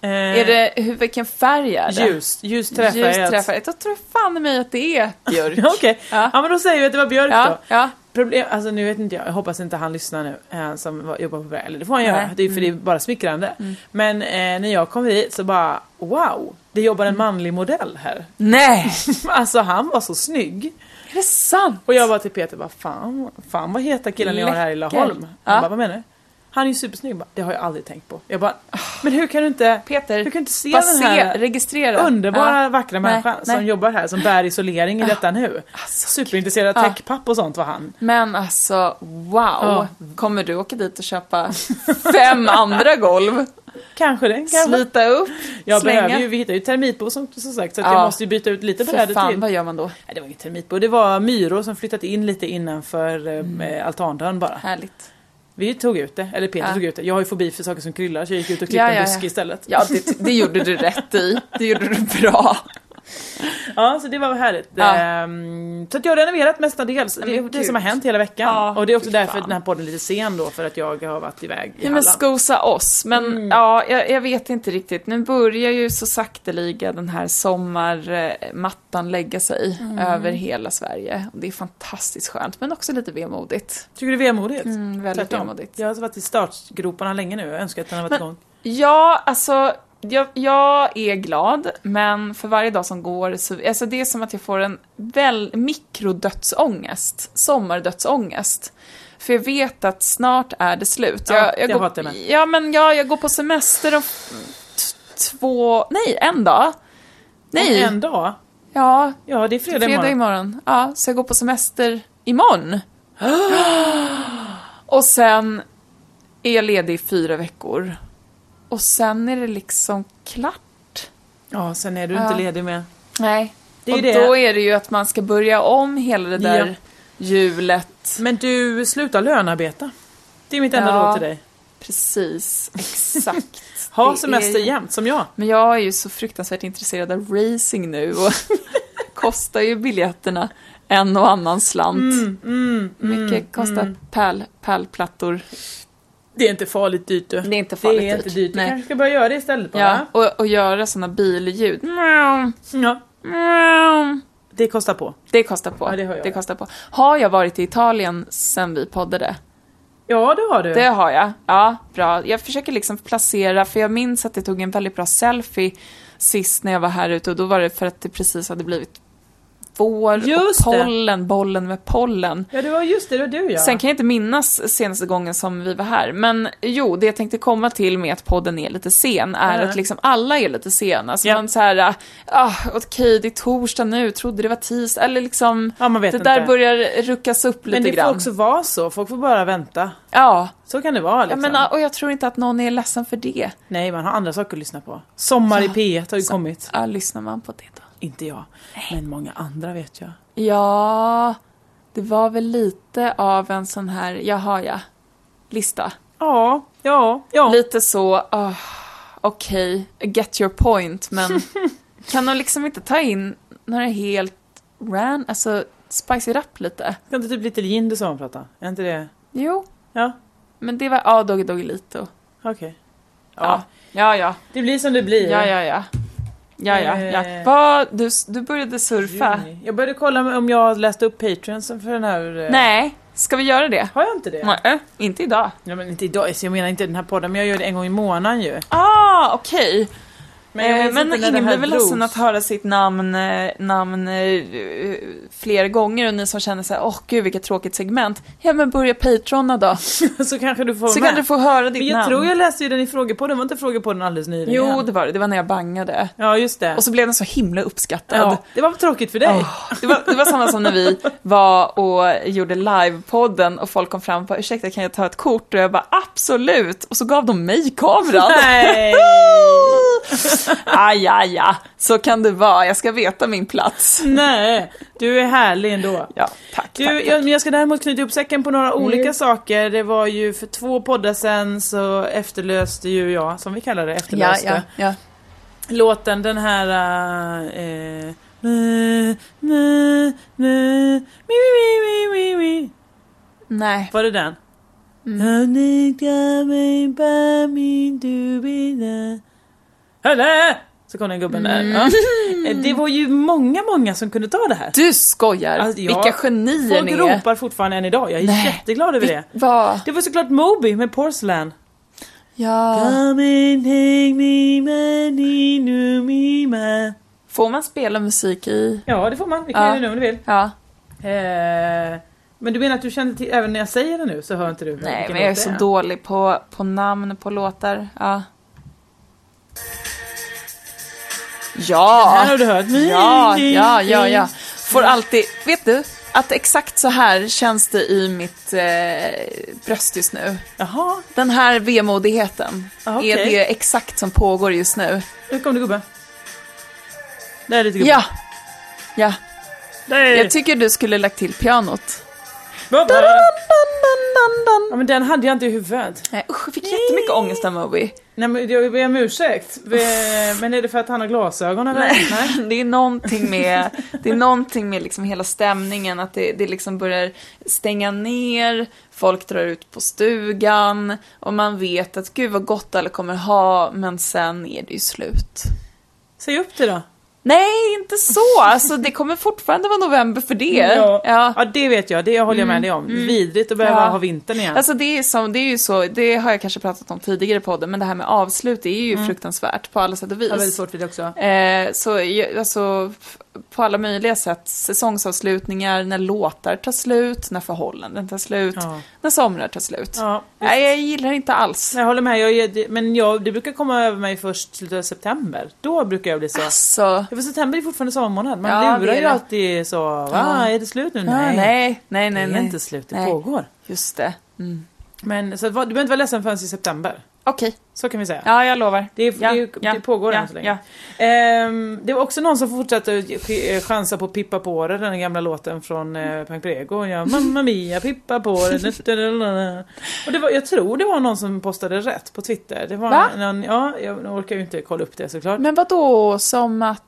Eh, Är det, hur, vilken färg är det? Ljus, ljus träfärgat. Ljus träfärgat. Jag tror fan i mig att det är björk. Ja, Okej, Ja. ja. men då säger vi att det var björk ja, då. ja. Problem, alltså nu vet inte jag, jag hoppas inte han lyssnar nu, han som var- jobbar på eller det får han göra, Nej. Mm. det är för det är bara smickrande. Men eh, när jag kom hit så bara, wow, det jobbar en manlig modell här. Nej! alltså han var så snygg. Är det sant? Och jag var till Peter, bara, fan, fan vad heta killen ni har här i. Laholm. Han Ja. bara, vad menar du? Han är ju supersnygg, bara, det har jag aldrig tänkt på. Jag bara, men hur kan du inte, Peter, hur kan du inte se den här se, registrera. underbara Ja. vackra Nej, människan som nej. jobbar här, som bär isolering i detta nu. Alltså, Superintresserad av techpapp och sånt var han. Men alltså, wow. Ja. Kommer du åka dit och köpa fem andra golv? Kanske det, kanske. Slita upp, Jag slänga? behöver ju, vi hittade ju termitbo som, som sagt så att Ja. jag måste ju byta ut lite brädor fan, till. vad gör man då? Nej, det var inget termitbo, det var myror som flyttat in lite innanför Mm. eh, altandörren bara. Härligt. Vi tog ut det, eller Peter Ja. tog ut det. Jag har ju fobi för saker som kryllar så jag gick ut och klippte Ja, en ja, buske ja. istället. Ja, det, det gjorde du rätt i. Det gjorde du bra. Ja, så det var härligt. Ja. Ehm, så att jag har renoverat mestadels. Det är det gud. som har hänt hela veckan. Ja, och det är också därför fan. den här podden är lite sen då, för att jag har varit iväg i Ja, men Halland. skosa oss. Men Mm. ja, jag, jag vet inte riktigt. Nu börjar ju så sakteliga den här sommarmattan lägga sig Mm. över hela Sverige. Och det är fantastiskt skönt, men också lite vemodigt. Tycker du det är vemodigt? Mm, väldigt Tvärtom. vemodigt. Jag har varit i startgroparna länge nu, jag önskar att den har varit Men- igång. Ja, alltså jag, jag är glad, men för varje dag som går så, alltså det är som att jag får en väl, mikrodödsångest, sommardödsångest. För jag vet att snart är det slut. Ja, jag, jag det går, jag. Ja, men jag, jag går på semester om två, nej, en dag. Nej, Om en dag? ja, Ja, det är fredag, fredag imorgon. imorgon. Ja, så jag går på semester imorgon. Och sen är jag ledig i fyra veckor. Och sen är det liksom klart. Ja, sen är du Ja. inte ledig med. Nej. Det är och det. då är det ju att man ska börja om hela det där Ja. hjulet. Men du, sluta lönarbeta. Det är mitt enda Ja. råd till dig. Precis, exakt. Ha semester är jämt, som jag. Men jag är ju så fruktansvärt intresserad av racing nu och kostar ju biljetterna en och annan slant. Mm, Mycket kostar pärl, pärlplattor. Det är inte farligt dyrt du. Det är inte farligt Det är inte dyrt. Du Nej. kanske ska börja göra det istället bara. Ja, och, och göra såna billjud. Ja, det kostar på. Det kostar på. Ja, det hör jag. kostar på. Har jag varit i Italien sen vi poddade? Ja, det har du. Det har jag. Ja, bra. Jag försöker liksom placera, för jag minns att det tog en väldigt bra selfie sist när jag var här ute och då var det för att det precis hade blivit vår Just och det. pollen, bollen med pollen. Ja, det var just det, det var du ja. Sen kan jag inte minnas senaste gången som vi var här, men jo, det jag tänkte komma till med att podden är lite sen är Mm. att liksom alla är lite sena. Så Ja. man så här, ah, okej, det är torsdag nu, trodde det var tisdag, eller liksom, Ja, det inte. där börjar ruckas upp lite Men det grann. får också vara så, folk får bara vänta. Ja, Så kan det vara jag liksom. menar, och jag tror inte att någon är ledsen för det. Nej, man har andra saker att lyssna på. Sommar i P1 har ju Så- kommit. Ja, lyssnar man på det då? Inte jag, men många andra vet jag. Ja, det var väl lite av en sån här, jaha ja, lista. Ja, ja, ja. Lite så, ah, okej, I get your point, men kan de liksom inte ta in några helt ran, alltså spice it up lite? Kan inte typ lite Jinder sommarprata? Är inte det? Jo, Ja, men det var, ja, Doggy Doggelito. okej. Ja. Ja, ja, ja, det blir som det blir. ja, ja, ja. Ja, ja, ja. Eh. Vad, du, du började surfa? Juni. Jag började kolla om jag har läst upp Patreons för den här... eh, Nej, ska vi göra det? Har jag inte det? Nej, inte idag. Ja, men inte idag, jag menar inte den här podden, men jag gör det en gång i månaden ju. Ah, okej. Men Eh, Men ingen blir väl ledsen att höra sitt namn, eh, namn eh, fler gånger och ni som känner så här, åh gud vilket tråkigt segment. Ja men börja patrona då, så kanske du får så kan du få höra ditt Men jag namn. tror jag läste ju den i frågepodden, var inte frågepodden alldeles nyligen? Jo det var det, det var när jag bangade. Ja, just det. Och så blev den så himla uppskattad. ja, det var tråkigt för dig. Åh, det, var, det var samma som när vi var och gjorde livepodden och folk kom fram och bara, ursäkta kan jag ta ett kort? Och jag bara absolut, och så gav de mig kameran. Nej! Aj, aj, aj, så kan det vara, jag ska veta min plats. Nej, du är härlig ändå. Ja, tack. Du, tack. jag, men jag ska däremot knyta upp säcken på några olika saker. Det var ju för två poddar sen så efterlöste ju jag, som vi kallar det, ja, efterlöste. ja, ja. Låten den här... Mi, mi. Nej. Var det den? Hörru! Så kom den gubben där. Ja. Eh, Det var ju många, många som kunde ta det här. Du skojar! Alltså, ja, Vilka genier Folk ni är! ropar fortfarande än idag. Jag är Nej. jätteglad över det. Vad? Det var såklart Moby med Porcelain. Ja. Får man spela musik i... Ja, det får man. Vi kan Ja. göra det nu om du vill. Ja. Eh, men du menar att du känner till, även när jag säger det nu så hör inte du Nej, men jag är så dålig på, på namn på låtar. Ja. Här Ja! har du hört. Ja, ja, ja, ja. Får alltid... Vet du? Att exakt så här känns det i mitt eh, bröst just nu. Jaha, Den här vemodigheten Ah, okej. är det exakt som pågår just nu. nu kom det gubbe. Där är lite gubbe. Ja! Ja, Där är jag tycker du skulle lagt till pianot. Ja, men den hade jag inte i huvudet. Nej, usch, jag fick jättemycket ångest av Moby. Nej, men jag ber om ursäkt. Men är det för att han har glasögon eller? Nej. Det är någonting med, det är någonting med liksom hela stämningen, att det, det liksom börjar stänga ner, folk drar ut på stugan och man vet att gud vad gott alla kommer ha, men sen är det ju slut. Säg upp det då. Nej, inte så! Alltså det kommer fortfarande vara november för det. Ja. Ja. Ja, det vet jag. Det håller jag med dig om. Vidrigt att behöva Ja. ha vintern igen. Alltså det är, som, det är ju så, det har jag kanske pratat om tidigare i podden, men det här med avslut det är ju fruktansvärt på alla sätt och vis. har väldigt svårt för det också. Eh, så alltså, på alla möjliga sätt. Säsongsavslutningar, när låtar tar slut, när förhållanden tar slut, Ja. när somrar tar slut. Ja, Nej, jag gillar inte alls. jag håller med. Jag, men jag, det brukar komma över mig först slutet av september. Då brukar jag bli så. Alltså, för september är fortfarande sommarmånad. Man Ja, lurar ju alltid så. Va, är det slut nu? ja, nej, nej, nej. det är nej. inte slut. Det Nej. pågår. Just det. Mm. Men så du behöver inte vara ledsen förrän i september. Okej, Så kan vi säga. ja, jag lovar. Det, är, Ja, det, ja, det pågår ja, än så länge. ja. Ehm, det var också någon som fortsatte att ch- chansa på Pippa på det, den gamla låten från eh, Pang Prego. Ja, Mamma Mia, Pippa på det. Och det var, jag tror det var någon som postade rätt på Twitter. Det var Va? någon, ja, jag orkar ju inte kolla upp det såklart. Men vad då som att...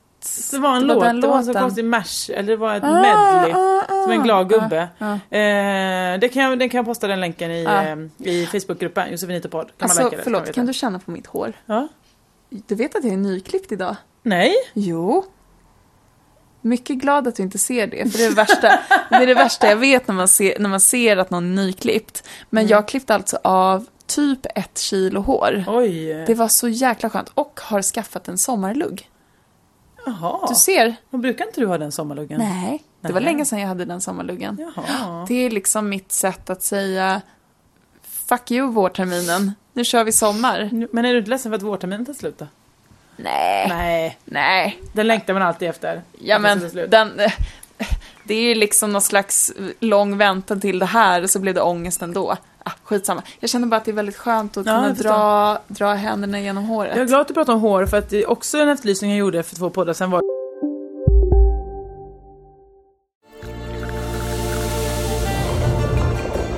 det var en det var låt, den det var en så konstig mash, eller det var ett Ah, medley. ah, ah, Som en glad gubbe. ah, ah. Eh, det kan jag, den kan jag posta den länken i, eh, i Facebookgruppen, Josefinito podd. Kan man Alltså, lajka det, man förlåt, kan du känna på mitt hår? Ja. Du vet att jag är nyklippt idag? Nej? Jo. Mycket glad att du inte ser det, för det är det värsta, det, är det värsta jag vet när man ser, när man ser att någon är nyklippt. Men Mm. jag klippte alltså av typ ett kilo hår. Oj. Det var så jäkla skönt och har skaffat en sommarlugg. Jaha. Du ser? Och brukar inte du ha den sommarluggen? Nej, det var Nej. länge sedan jag hade den sommarluggen. Jaha. Det är liksom mitt sätt att säga Fuck you vårterminen, nu kör vi sommar. Men är du inte ledsen för att vårterminen tar slut då? Nej. Nej. Nej. Den längtar man alltid efter. Ja men den, det är ju liksom någon slags lång väntan till det här så blev det ångest ändå. Ah, skitsamma. Jag känner bara att det är väldigt skönt att Ja, kunna dra, dra händerna genom håret. Jag är glad att du pratar om hår för att det är också en efterlysning jag gjorde för två poddar sen var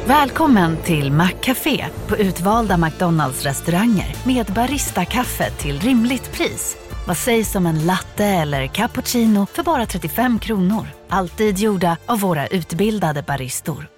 Välkommen till Maccafé på utvalda McDonalds restauranger med Baristakaffe till rimligt pris. Vad sägs om en latte eller cappuccino för bara 35 kronor? Alltid gjorda av våra utbildade baristor.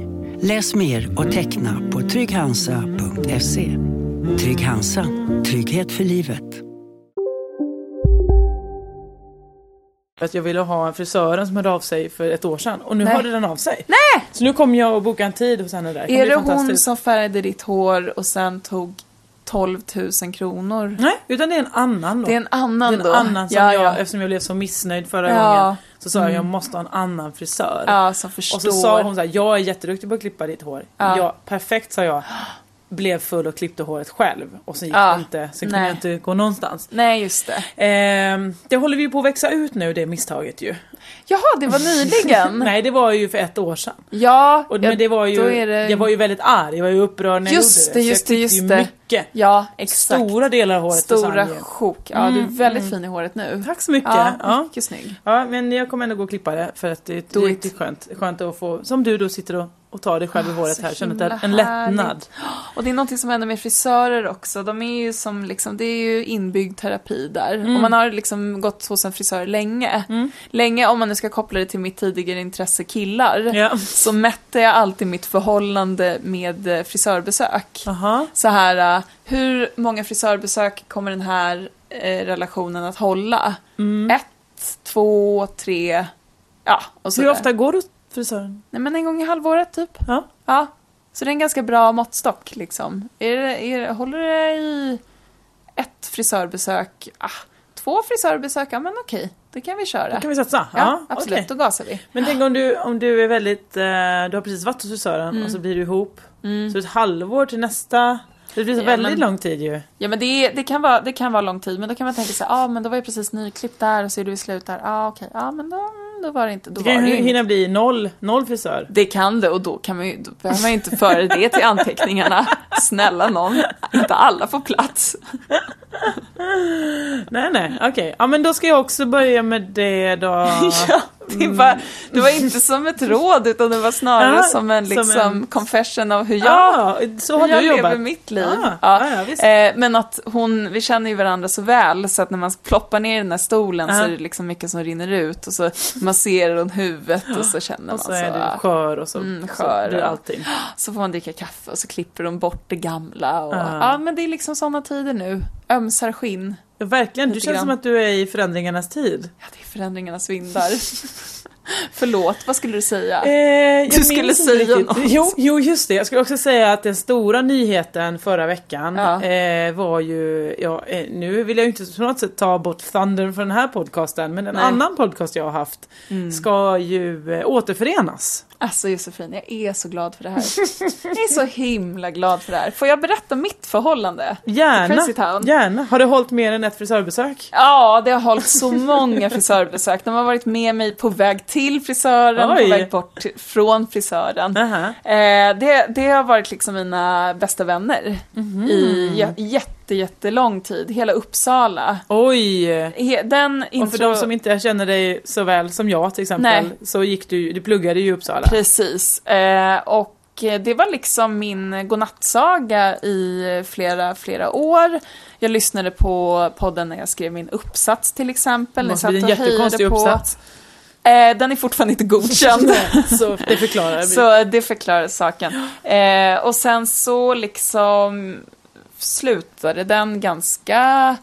Läs mer och teckna på trygghansa.se. Trygg Hansa. Trygghet för livet. att jag ville ha frisören som hörde av sig för ett år sedan och nu Nej. hörde den av sig. Nej! Så nu kommer jag och bokar en tid hos henne där. kan Är bli det hon som färgade ditt hår och sen tog 12 000 kronor? Nej, utan det är en annan då. Det är en annan Det är då? en annan som ja, jag, ja. eftersom jag blev så missnöjd förra Ja. gången. Så sa jag jag måste ha en annan frisör. ja, som förstår. och så sa hon så här, jag är jätteduktig på att klippa ditt hår. Ja. Ja. perfekt sa jag. Blev full och klippte håret själv. Och sen gick Ja. det inte, sen kunde jag inte gå någonstans. Nej, just det. Ehm, det håller vi på att växa ut nu, det misstaget ju. Jaha, det var nyligen. Nej, det var ju för ett år sedan. Ja, Och, men det var ju, då det... jag var ju väldigt arg, jag var ju upprörd när Just jag det, gjorde det. just det, just det. Mycket. Ja, exakt. Stora delar av håret Stora sjok. Ja, du är Mm, väldigt mm. fin i håret nu. Tack så mycket. Ja, Ja. mycket snygg. Ja, men jag kommer ändå gå och klippa det för att det, Do är it. riktigt skönt. Skönt att få, som du då sitter och, och tar dig själv i Ah, håret så här, känner att en lättnad. Och det är någonting som händer med frisörer också. De är ju som liksom, det är ju inbyggd terapi där. Mm. Om man har liksom gått hos en frisör länge, länge om man nu ska koppla det till mitt tidigare intresse killar, Ja. så mätte jag alltid mitt förhållande med eh, frisörbesök. Aha. Så här, hur många frisörbesök kommer den här eh, relationen att hålla? Mm. Ett, två, tre, ja. Och så Hur där. ofta går du till frisören? Nej men en gång i halvåret typ. Ja. Ja, så det är en ganska bra måttstock liksom. Är det, är, håller det i ett frisörbesök, ah, två frisörbesök, ja men okej, det kan vi köra. Då kan vi satsa? ja, absolut, okej. då gasar vi. Men tänk om du, om du är väldigt, eh, du har precis varit hos frisören Mm. och så blir du ihop. Så ett halvår till nästa, det blir så Ja, väldigt men- lång tid ju. Ja men det, det, kan vara, det kan vara lång tid, men då kan man tänka sig, ja ah, men då var jag precis nyklippt där och så är du i slut där, ja ah, okej, ja ah, men då, då var det inte, då Det var kan det ju inget. hinna bli noll, noll frisör. Det kan det och då, kan man ju, då behöver man ju inte föra det till anteckningarna. Snälla någon, inte alla får plats. Nej nej, okej. Ja men då ska jag också börja med det då. Ja, det, var, det var inte som ett råd utan det var snarare Ja, som en som liksom, en- confession av hur jag, Ja, så har hur jag jobbat. lever mitt liv. Ja, Ja. visst. Eh, men att hon, vi känner ju varandra så väl så att när man ploppar ner i den här stolen så är det liksom mycket som rinner ut och så masserar hon huvudet och så känner man Och så, så är du skör och så, Mm, så skör blir och- allting. så får man dricka kaffe och så klipper de bort det gamla och, Ja. ja men det är liksom sådana tider nu. Ömsar skinn. Ja, verkligen, du känns grann. som att du är i förändringarnas tid. Ja, det är förändringarnas vindar. Förlåt, vad skulle du säga? Eh, Du skulle säga något. Jo, jo, just det. Jag skulle också säga att den stora nyheten förra veckan Ja. eh, var ju, ja, eh, nu vill jag ju inte på något sätt ta bort Thunder från den här podcasten, men en Nej. Mm. annan podcast jag har haft ska ju eh, återförenas. Alltså Josefin, jag är så glad för det här. Jag är så himla glad för det här. Får jag berätta mitt förhållande? Gärna, gärna. Har du hållit mer än ett frisörbesök? Ja, det har hållit så många frisörbesök. De har varit med mig på väg till frisören, Oj. på väg bort till, från frisören. Aha. Eh, det, det har varit liksom mina bästa vänner Mhm. i jä- jätte, jättelång tid. Hela Uppsala. Oj! He, den intro... Och för de som inte känner dig så väl som jag till exempel, Nej. så gick du, du pluggade ju i Uppsala. Precis. Eh, och det var liksom min godnattsaga i flera, flera år. Jag lyssnade på podden när jag skrev min uppsats till exempel. Det måste bli en jättekonstig på. uppsats. Eh, den är fortfarande inte godkänd. så det förklarar. Så det förklarar saken. Eh, och sen så liksom slutade den ganska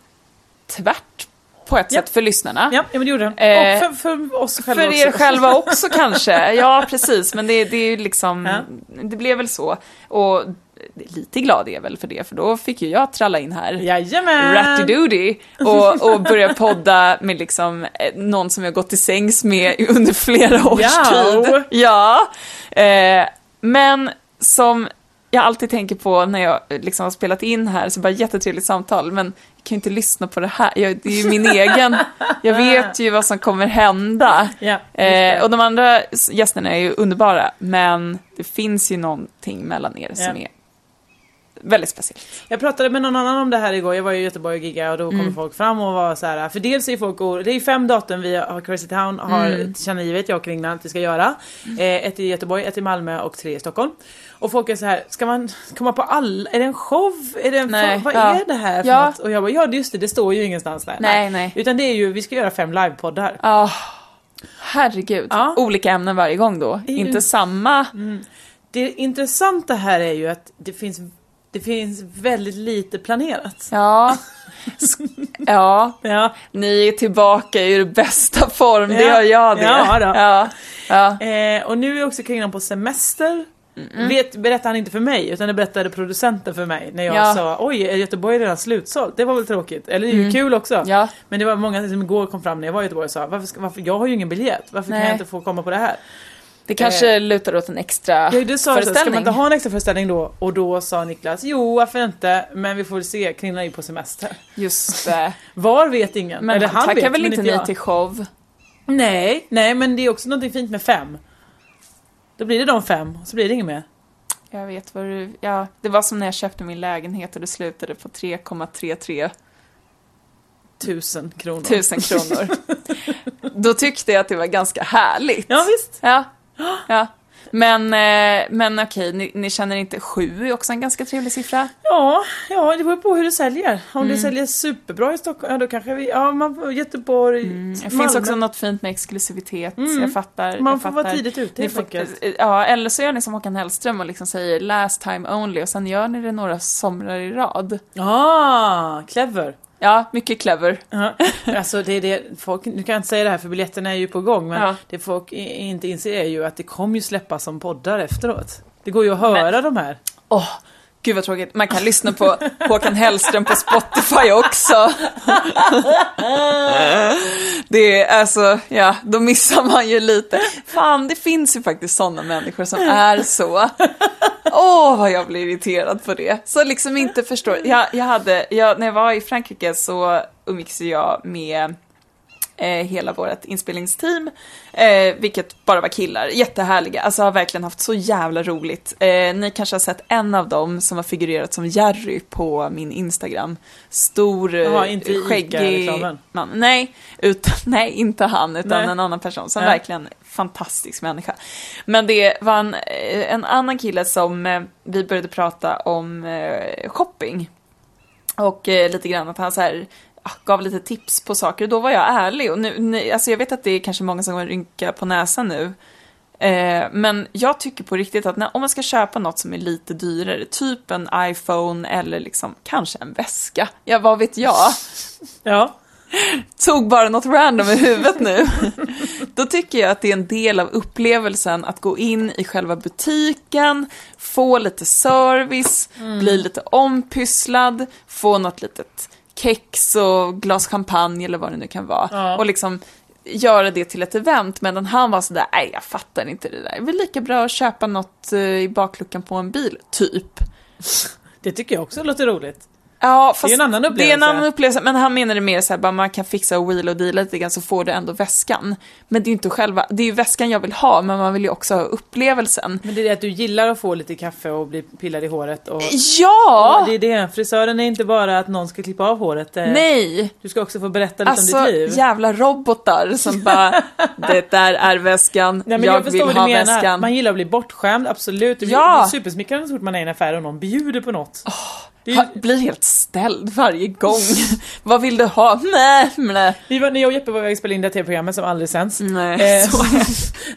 tvärt på ett Ja. sätt för lyssnarna. Ja, ja, men det gjorde den. Eh, och för, för oss själva För er också. själva också kanske. Ja, precis. Men det, det är ju liksom, Ja. det blev väl så. Och lite glad är jag väl för det, för då fick ju jag tralla in här. Jajamän! Ratty-doody och, och börja podda med liksom eh, någon som jag gått till sängs med under flera års Ja. tid. Ja. Eh, men som jag alltid tänker på när jag eh, liksom har spelat in här, så bara jättetrevligt samtal, men jag kan ju inte lyssna på det här. Jag, det är ju min egen. Jag vet ju vad som kommer hända. Ja, Eh, och de andra gästerna är ju underbara, men det finns ju någonting mellan er som Ja. är väldigt speciellt. Jag pratade med någon annan om det här igår, jag var i Göteborg och giggade och då Mm. kommer folk fram och var så här. för dels är folk oro- det är fem datum vi har Crazy Town har Mm. tillkännagivit, jag och Kringlan att vi ska göra. Eh, ett i Göteborg, ett i Malmö och tre i Stockholm. Och folk är så här, ska man komma på alla, är det en show? Är det en Nej, vad ja. är det här för Ja. något? Och jag bara, ja just det, det står ju ingenstans där. Nej, nej. Utan det är ju, vi ska göra fem livepoddar. Ja, herregud. Ja. Olika ämnen varje gång då. I- Inte samma. Det intressanta här är ju att det finns, det finns väldigt lite planerat. Ja. Ja, Ja. ni är tillbaka i er bästa form, det Ja. har jag det. Ja. Ja, ja. Eh, och nu är också Kringlan på semester. Vet, berättade han inte för mig utan det berättade producenten för mig när jag Ja. sa oj är Göteborg redan slutsålt? Det var väl tråkigt? Eller det är ju kul också. Ja. Men det var många som igår kom fram när jag var i Göteborg och sa varför, varför jag har ju ingen biljett, varför kan Nej. jag inte få komma på det här? Det kanske lutar åt en extra Ja, du sa så, ska man föreställning. inte ha en extra föreställning då? Och då sa Niklas jo varför inte men vi får se, Kringlan är ju på semester. Just det. Var vet ingen. Men Eller han tackar vet väl inte jag. till show? Nej, nej men det är också något fint med fem. Då blir det de fem, så blir det inget mer. Jag vet vad du... Ja, det var som när jag köpte min lägenhet och det slutade på 3,33 Tusen kronor. tusen kronor. Då tyckte jag att det var ganska härligt. Ja visst. Ja. Ja. Men, eh, men okej, ni, ni känner inte sju är också en ganska trevlig siffra? Ja, ja, det beror på hur du säljer. Om Mm. det säljer superbra i Stockholm, ja då kanske vi, ja man, Göteborg, Mm, Det Malmö. finns också något fint med exklusivitet, jag fattar. Man jag får fattar. vara tidigt ute helt enkelt. Ja, eller så gör ni som Håkan Hellström och liksom säger last time only och sen gör ni det några somrar i rad. Ah, clever. Ja, mycket clever. Ja, alltså det är det, folk, nu kan jag inte säga det här för biljetterna är ju på gång men Ja. det folk inte inser är ju att det kommer ju släppas som poddar efteråt. Det går ju att höra de här. Åh, gud vad tråkigt. Man kan lyssna på Håkan Hellström på Spotify också. Det är alltså, ja, då missar man ju lite. Fan, det finns ju faktiskt sådana människor som är så. Åh, vad jag blir irriterad på det. Så liksom inte förstår. Jag, jag hade, jag, när jag var i Frankrike så umgicks jag med eh, hela vårt inspelningsteam, eh, vilket bara var killar, jättehärliga, alltså har verkligen haft så jävla roligt. Eh, ni kanske har sett en av dem som har figurerat som Jerry på min Instagram. Stor, eh, Jaha, inte i skäggig man. Nej, utan, nej, inte han, utan Nej. en annan person som Ja. verkligen fantastisk människa. Men det var en, eh, en annan kille som eh, vi började prata om eh, shopping. Och eh, lite grann att han så här gav lite tips på saker. Då var jag ärlig. Och nu, nu, alltså jag vet att det är kanske många som kommer rynka på näsan nu. Eh, men jag tycker på riktigt att när, om man ska köpa något som är lite dyrare, typ en iPhone eller liksom kanske en väska, ja vad vet jag, Ja. tog bara något random i huvudet nu. Då tycker jag att det är en del av upplevelsen att gå in i själva butiken, få lite service, bli lite ompysslad, få något litet kex och glas champagne eller vad det nu kan vara. Ja. Och liksom göra det till ett event, medan han var sådär, nej jag fattar inte det där. Det är väl lika bra att köpa något eh, i bakluckan på en bil, typ. Det tycker jag också låter roligt. Ja, fast är en annan Det är en upplevelse. annan upplevelse, men han menade mer så här, bara man kan fixa och wheela och deala lite grann så får du ändå väskan. Men det är ju inte själva, det är ju väskan jag vill ha, men man vill ju också ha upplevelsen. Men det är det att du gillar att få lite kaffe och bli pillad i håret och... Ja! och det är det, frisören är inte bara att någon ska klippa av håret. eh, Nej! Du ska också få berätta lite Alltså om ditt liv. jävla robotar som bara, det där är väskan, Nej, men jag, jag, vill vad du ha menar. väskan. Man gillar att bli bortskämd, absolut. Det blir- Ja. det supersmickrande så fort man är i en affär och någon bjuder på något. det är, Ha, blir helt ställd varje gång. Vad vill du ha? Nej, nej. vi var, när jag och Jeppe var iväg och spelade in det tv-programmet som aldrig sänds. Nej, Eh, så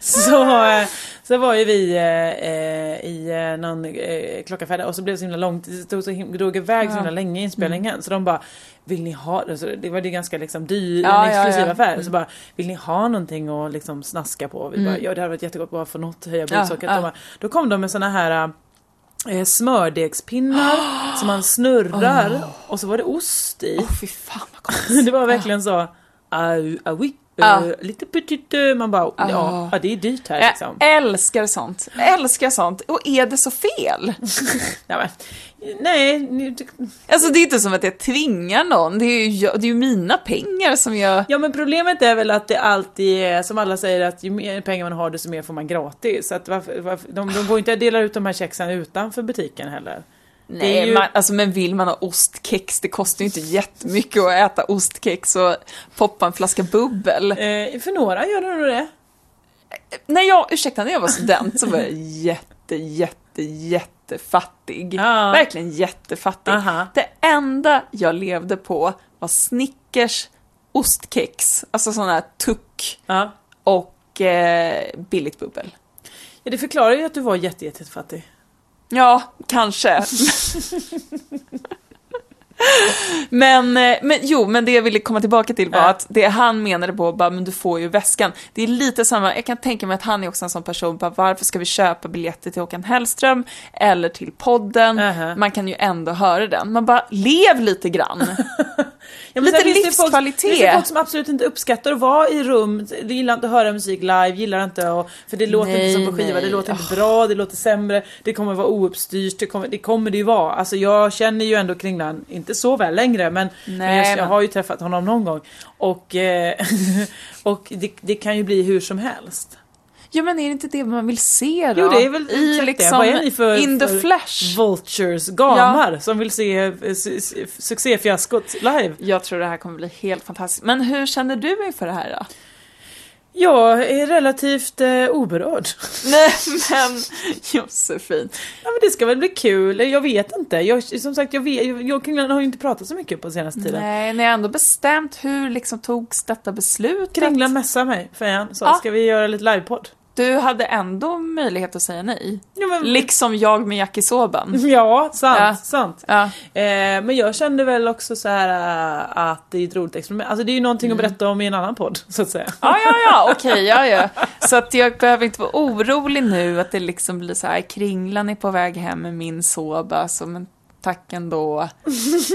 så, eh, så var ju vi eh, eh, i eh, någon eh, klockaffär och så blev det så himla långt, det så him- drog iväg så himla länge i inspelningen så de bara Vill ni ha, alltså, det var det ganska liksom dyr, Ja, en ja, exklusiv ja. affär, så bara Vill ni ha någonting att liksom snaska på? Vi bara, ja det hade varit jättegott bara för något höja blodsockret. ja. Bara, Då kom de med såna här eh, smördegspinnar som man snurrar och så var det ost i. Fy fan vad. Det var verkligen så, ah, oui, Ja. eh, lite petit, man bara, ja, ja det är dyrt här liksom. Jag älskar sånt. Jag älskar sånt. Och är det så fel? Ja, men, nej, Alltså det är inte som att jag tvingar någon. Det är ju, jag- det är ju mina pengar som jag... ja men problemet är väl att det alltid är som alla säger att ju mer pengar man har desto mer får man gratis. Så att varför, varför, de, de går inte att dela ut de här kexen utanför butiken heller. Nej, ju- man, alltså, men vill man ha ostkex, det kostar ju inte jättemycket att äta ostkex och poppa en flaska bubbel. Eh, för några gör det nog det. När jag, ursäkta, när jag var student så var jag jätte, jätte, jättefattig. Ja. Verkligen jättefattig. Aha. Det enda jag levde på var Snickers ostkex, alltså sån här tuck Ja. och eh, billigt bubbel. ja, det förklarar ju att du var jätte, jättefattig. Ja, kanske. Men, eh, men jo, men det jag ville komma tillbaka till var Ja. att det han menade på, bara, men du får ju väskan. Det är lite samma, jag kan tänka mig att han är också en sån person, bara, varför ska vi köpa biljetter till Håkan Hellström eller till podden? Aha. Man kan ju ändå höra den. Man bara, lev lite grann. Ja, Lite sen finns det folk- livskvalitet. Finns det folk som absolut inte uppskattar att vara i rum, de gillar inte att höra musik live, gillar inte att, för det låter Nej, inte som på skiva, det nej. låter inte bra, det låter sämre, det kommer vara ouppstyrt, det kommer det, kommer det ju vara. Alltså jag känner ju ändå Kringlan, inte så väl längre men, men jag, jag har ju träffat honom någon gång. Och, eh, och det, det kan ju bli hur som helst. Ja men är det inte det man vill se då? Jo det är väl I liksom. Vad är ni för, in the för flash. vultures, gamar som vill se eh, su- su- succéfiaskot live? Jag tror det här kommer bli helt fantastiskt. Men hur känner du inför det här då? Jag är relativt eh, oberörd. Nej men Josefin. Ja men det ska väl bli kul, jag vet inte. Jag, som sagt, jag, vet, jag, och Kringlan har ju inte pratat så mycket på senaste tiden. Nej, ni har ändå bestämt hur liksom togs detta beslut? Kringlan messade mig för en, så Ja. ska vi göra lite livepodd? Du hade ändå möjlighet att säga nej. Ja, men, Liksom jag med yakisoban. ja sant, Ja. sant. Ja. Eh, men jag kände väl också så här äh, att det är ett roligt experiment. Alltså det är ju någonting Mm. att berätta om i en annan podd, så att säga. Ja, ja, ja, okej, ja, ja. Så att jag behöver inte vara orolig nu att det liksom blir så här, Kringlan är på väg hem med min soba, så men tack ändå.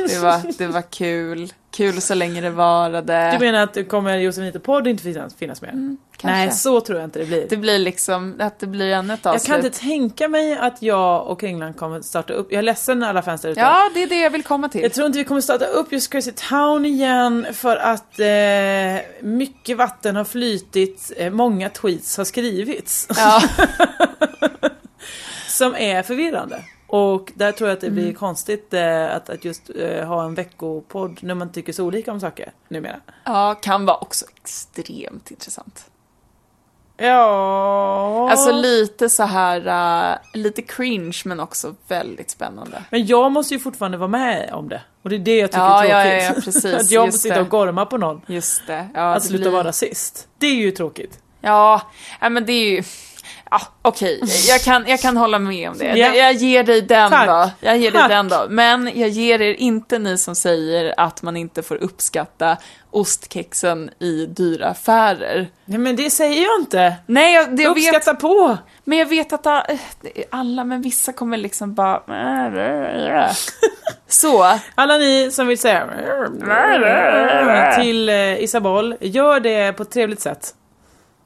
Det var, det var kul. Kul så länge det varade. Du menar att kommer Josefinito podd inte finnas, finnas med? Mm, kanske. Nej, så tror jag inte det blir. Det blir liksom, att det blir ännu ett jag avslut. kan inte tänka mig att jag och Kringlan kommer starta upp, jag är ledsen alla fans där ute. Ja, det är det jag vill komma till. Jag tror inte vi kommer starta upp just Crazy Town igen för att eh, mycket vatten har flytit, eh, många tweets har skrivits Ja. som är förvirrande. Och där tror jag att det blir Mm. konstigt eh, att, att just eh, ha en veckopodd när man tycker så olika om saker numera. ja, kan vara också extremt intressant. Ja... Alltså lite så här, uh, lite cringe men också väldigt spännande. Men jag måste ju fortfarande vara med om det. Och det är det jag tycker Ja, är tråkigt. ja, ja, precis, att jag måste sitta och gorma på någon. Just det. Ja, att det sluta blir- vara rasist. Det är ju tråkigt. Ja, ja men det är ju... Ja, okej, jag, kan, jag kan hålla med om det. Ja. Jag ger dig den Tack. då. Jag ger dig Tack. den då. Men jag ger er inte ni som säger att man inte får uppskatta ostkexen i dyra affärer. Nej men det säger jag inte. Nej, jag, det- jag vet, Uppskatta på! men jag vet att det är alla, men vissa kommer liksom bara... Så. Alla ni som vill säga till eh, Isabel, gör det på ett trevligt sätt.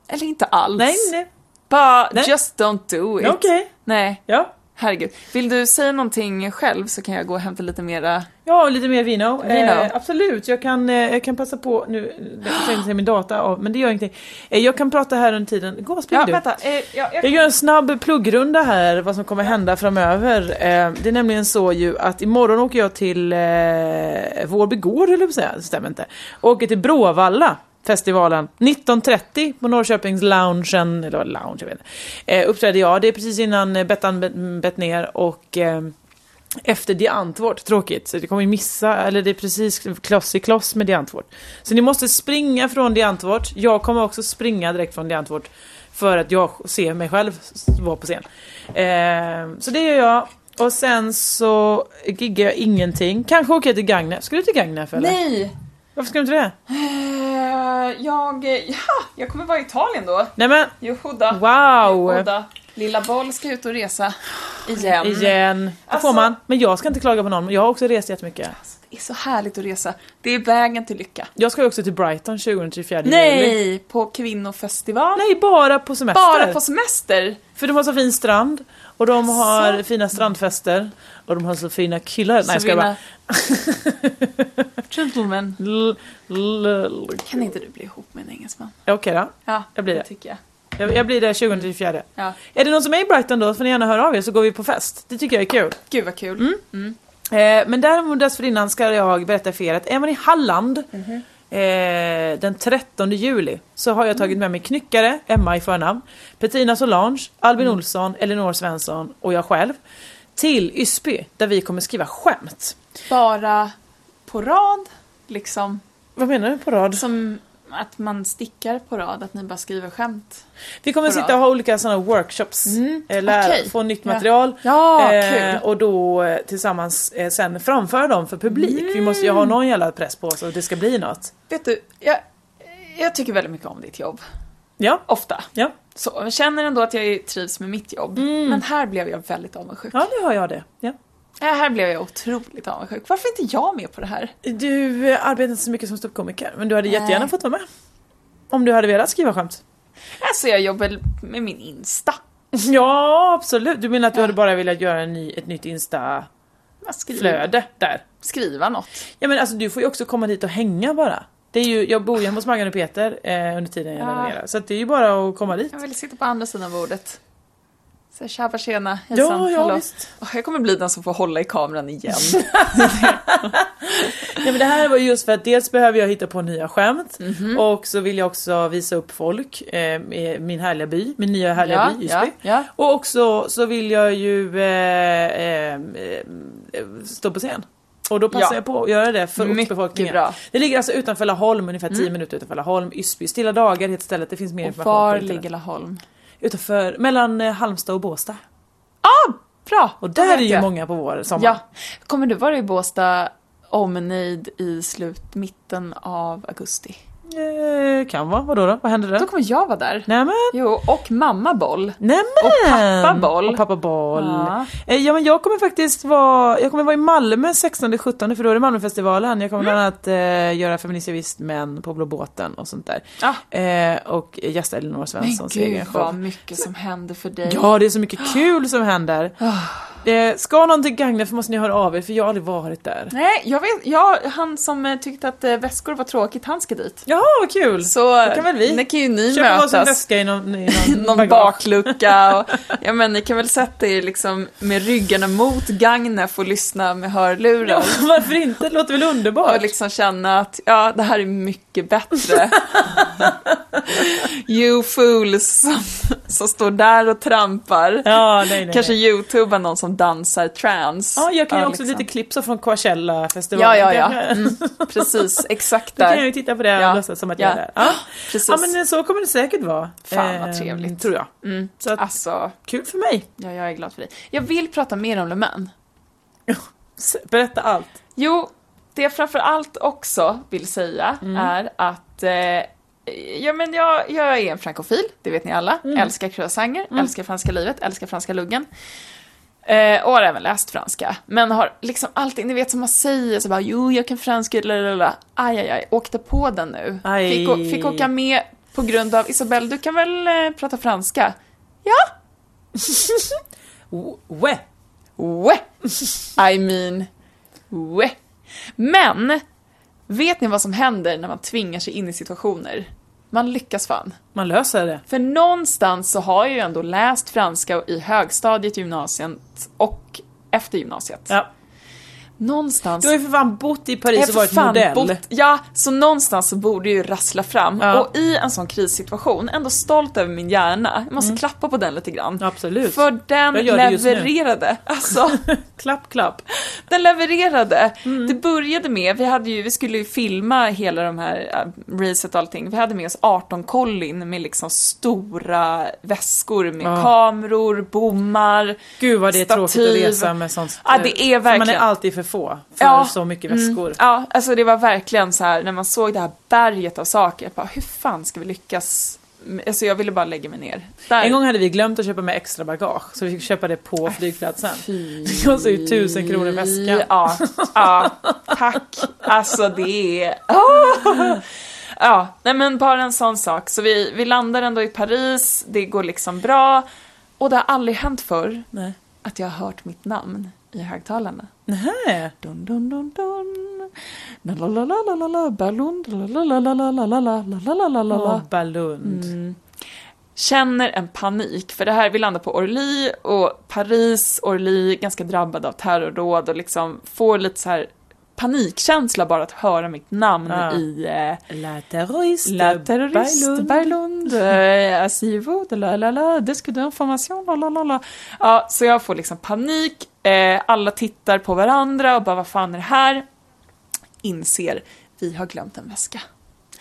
Eller inte alls. Nej, nej. Bara Nej. just don't do it. Okej. Nej. Ja. Herregud. Vill du säga någonting själv så kan jag gå och hämta lite mera. Ja, lite mer vino. Vino. Eh, absolut, jag kan, eh, jag kan passa på, nu sig min data av, men det gör ingenting. Eh, jag kan prata här under tiden, gå och spring Ja, du. vänta. Eh, ja, jag... Jag gör en snabb pluggrunda här, vad som kommer hända framöver. Eh, det är nämligen så ju att imorgon åker jag till eh, Vårby gård, eller på säga, det stämmer inte. Åker till Bråvalla festivalen 19.30 på Norrköpings loungen, eller lounge, jag vet inte. Eh, uppträder jag, det är precis innan eh, Bettan bet, ner och eh, efter Diantvort, tråkigt. Så det kommer ju missa, eller det är precis kloss i kloss med Diantvort. Så ni måste springa från Diantvort. Jag kommer också springa direkt från Diantvort. För att jag ser mig själv vara på scen. Eh, så det gör jag. Och sen så giggar jag ingenting. Kanske åker jag till Gagnef. Ska du till Gagnef eller? Nej! Varför ska du inte det? Eh, jag... Ja, jag kommer vara i Italien då. Nej men, Johoda. wow! Johoda. Lilla boll ska ut och resa. Igen. Igen. Det Alltså- får man. Men jag ska inte klaga på någon. Jag har också rest jättemycket. Det är så härligt att resa. Det är vägen till lycka. Jag ska ju också till Brighton 20-24 juli. Nej! På kvinnofestival. Nej, bara på semester. Bara på semester. För de har så fin strand. Och de har fina strandfester. Och de har så fina killar. Nej, jag ska bara... Gentlemen. L- l- l- Kan inte du bli ihop med en engelsman? Okej då. Ja, Jag blir det. tycker jag. Jag, jag blir där 20-24. Ja. Är det någon som är i Brighton då får ni gärna höra av er så går vi på fest. Det tycker jag är kul. Gud vad kul. Mm. Eh, men däremot dessförinnan ska jag berätta för er att är man i Halland Mhm. eh, den 13 juli så har jag tagit med mig knyckare, Emma i förnamn, Petrina Solange, Albin Mm. Olsson, Elinor Svensson och jag själv till Ysby där vi kommer skriva skämt. Bara på rad, liksom. Vad menar du på rad? Som att man stickar på rad, att ni bara skriver skämt. Vi kommer sitta och ha olika sådana workshops. Eh, lära, okej. Få nytt Ja. material. Ja, eh, kul. och då eh, tillsammans eh, sen framföra dem för publik. Vi måste ju ha någon jävla press på oss att det ska bli något. Vet du, jag, jag tycker väldigt mycket om ditt jobb. Ja, Ofta. ja. Så jag känner ändå att jag trivs med mitt jobb. Men här blev jag väldigt avundsjuk. ja nu har jag det. Ja. Ja, här blev jag otroligt avundsjuk. Varför är inte jag med på det här? Du eh, arbetar inte så mycket som ståuppkomiker, men du hade jättegärna Nej. fått vara med. Om du hade velat skriva skämt. Alltså jag jobbar med min Insta. Ja, absolut. Du menar att du hade bara velat göra en ny, ett nytt Insta-flöde Jag skriver, där? skriva något. Ja men alltså du får ju också komma dit och hänga bara. Det är ju, jag bor ju hemma hos Maggan och Peter eh, under tiden jag Ja. renoverar. Så det är ju bara att komma dit. Jag vill sitta på andra sidan bordet. Så tjaba tjena, hejsan, Ja, ja hallå. visst. Jag kommer bli den som får hålla i kameran igen. Ja, men det här var just för att dels behöver jag hitta på nya skämt Mhm. och så vill jag också visa upp folk eh, min härliga by, min nya härliga ja, by Ysby. ja. Och också så vill jag ju eh, eh, eh, stå på scen. Och då passar Ja. jag på att göra det för ortsbefolkningen. bra. Mm. Det ligger alltså utanför Laholm, ungefär 10 minuter utanför Laholm, Ysby. Stilla dagar heter stället, det finns mer Och information var på internet. ligger Laholm? Utanför, mellan eh, Halmstad och Båstad. Bra! Och där är ju jag. många på vår sommar. Ja. Kommer du vara i Båstad omnejd i slut, mitten av augusti? Eh, kan vara, vadå då? Vad händer där? Då kommer jag vara där. Nämen! Jo, och mamma Boll. Nämen! Och pappa Boll. Och pappa Boll. Ja. Eh, Ja men jag kommer faktiskt vara, jag kommer vara i Malmö 16-17 för då är det Malmöfestivalen. Jag kommer bland annat eh, göra Feminist jag visst män på Blå båten och sånt där. Ah. Eh, och gästa Elinor Men Svenssons gud egen vad show. mycket som händer för dig. Ja det är så mycket kul som händer. Eh, ska någon till Gagnef så måste ni höra av er för jag har aldrig varit där. Nej, jag vet, jag, han som eh, tyckte att eh, väskor var tråkigt, han ska dit. Jaha vad kul! Så Då kan väl vi det kan ju ni Köpa mötas. väska i någon, i någon, Någon baklucka och, ja men ni kan väl sätta er liksom med ryggarna mot Gagnef och lyssna med hörlurar. Ja, varför inte? Det låter väl underbart? Och liksom känna att ja, det här är mycket bättre. you fools som, som står där och trampar. Ja, nej, nej, Kanske youtubar någon som dansar trance. Ja, jag kan ju också liksom. lite klipp från Coachella-festivalen. Ja, ja, ja. Mm, precis, exakt Då kan jag ju där. titta på det Ja. och låtsas som att Ja. jag är där. Ja. Precis. ja, men så kommer det säkert vara. Fan, vad Ehm, trevligt. Tror jag. Mm. Så att, Alltså, kul för mig. ja, jag är glad för dig. Jag vill prata mer om Le Mans. Berätta allt. Jo, det jag framför allt också vill säga Mm. är att eh, Ja men jag, jag är en frankofil, det vet ni alla. Mm. Älskar croissanter, älskar franska livet, älskar franska luggen. Eh, och har även läst franska. Men har liksom alltid, ni vet som man säger så bara jo jag kan franska, lalala. Aj aj aj, åkte på den nu. Aj. Fick, fick åka med på grund av, Isabelle du kan väl eh, prata franska? Ja, We. We. I mean, we. Men, vet ni vad som händer när man tvingar sig in i situationer? Man lyckas fan. Man löser det. För någonstans så har jag ju ändå läst franska i högstadiet, gymnasiet och efter gymnasiet. Ja. Någonstans... Du har ju för fan bott i Paris och varit modell. bott- ja, så någonstans så borde ju rassla fram. Ja. Och i en sån krissituation, ändå stolt över min hjärna. Jag måste klappa på den lite grann. Absolut. För den levererade. Alltså, Klapp, klapp. den levererade. Mm. Det började med, vi, hade ju, vi skulle ju filma hela de här uh, racet och allting. Vi hade med oss 18 kollin med liksom stora väskor med Ja. kameror, bommar. Gud vad det är tråkigt att resa med sånt. Ja, det är För Man är verkligen- alltid för få för Ja. så mycket väskor. Mm, ja, alltså det var verkligen så här när man såg det här berget av saker. Jag bara, hur fan ska vi lyckas? Alltså jag ville bara lägga mig ner. Där. En gång hade vi glömt att köpa med extra bagage så vi fick köpa det på flygplatsen. Fy. Det kostar ju tusen kronor väskan. Ja, ja, tack. Alltså det är... Ah! Ja, nej men bara en sån sak. Så vi, vi landar ändå i Paris, det går liksom bra. Och det har aldrig hänt förr Nej. att jag har hört mitt namn i högtalarna. Nähä! Dun, dun, dun, dun. Ballund. Åh, Ballund. Känner en panik, för det här, vi landar på Orly och Paris, Orly, ganska drabbad av terrorråd och liksom får lite så här panikkänsla bara att höra mitt namn ja. i... Eh, la terrorist, la terroriste Berlund, Berlund la, Asivo, la la la, disque d'information, la la la la. Ja, så jag får liksom panik, eh, alla tittar på varandra och bara vad fan är det här? Inser, vi har glömt en väska.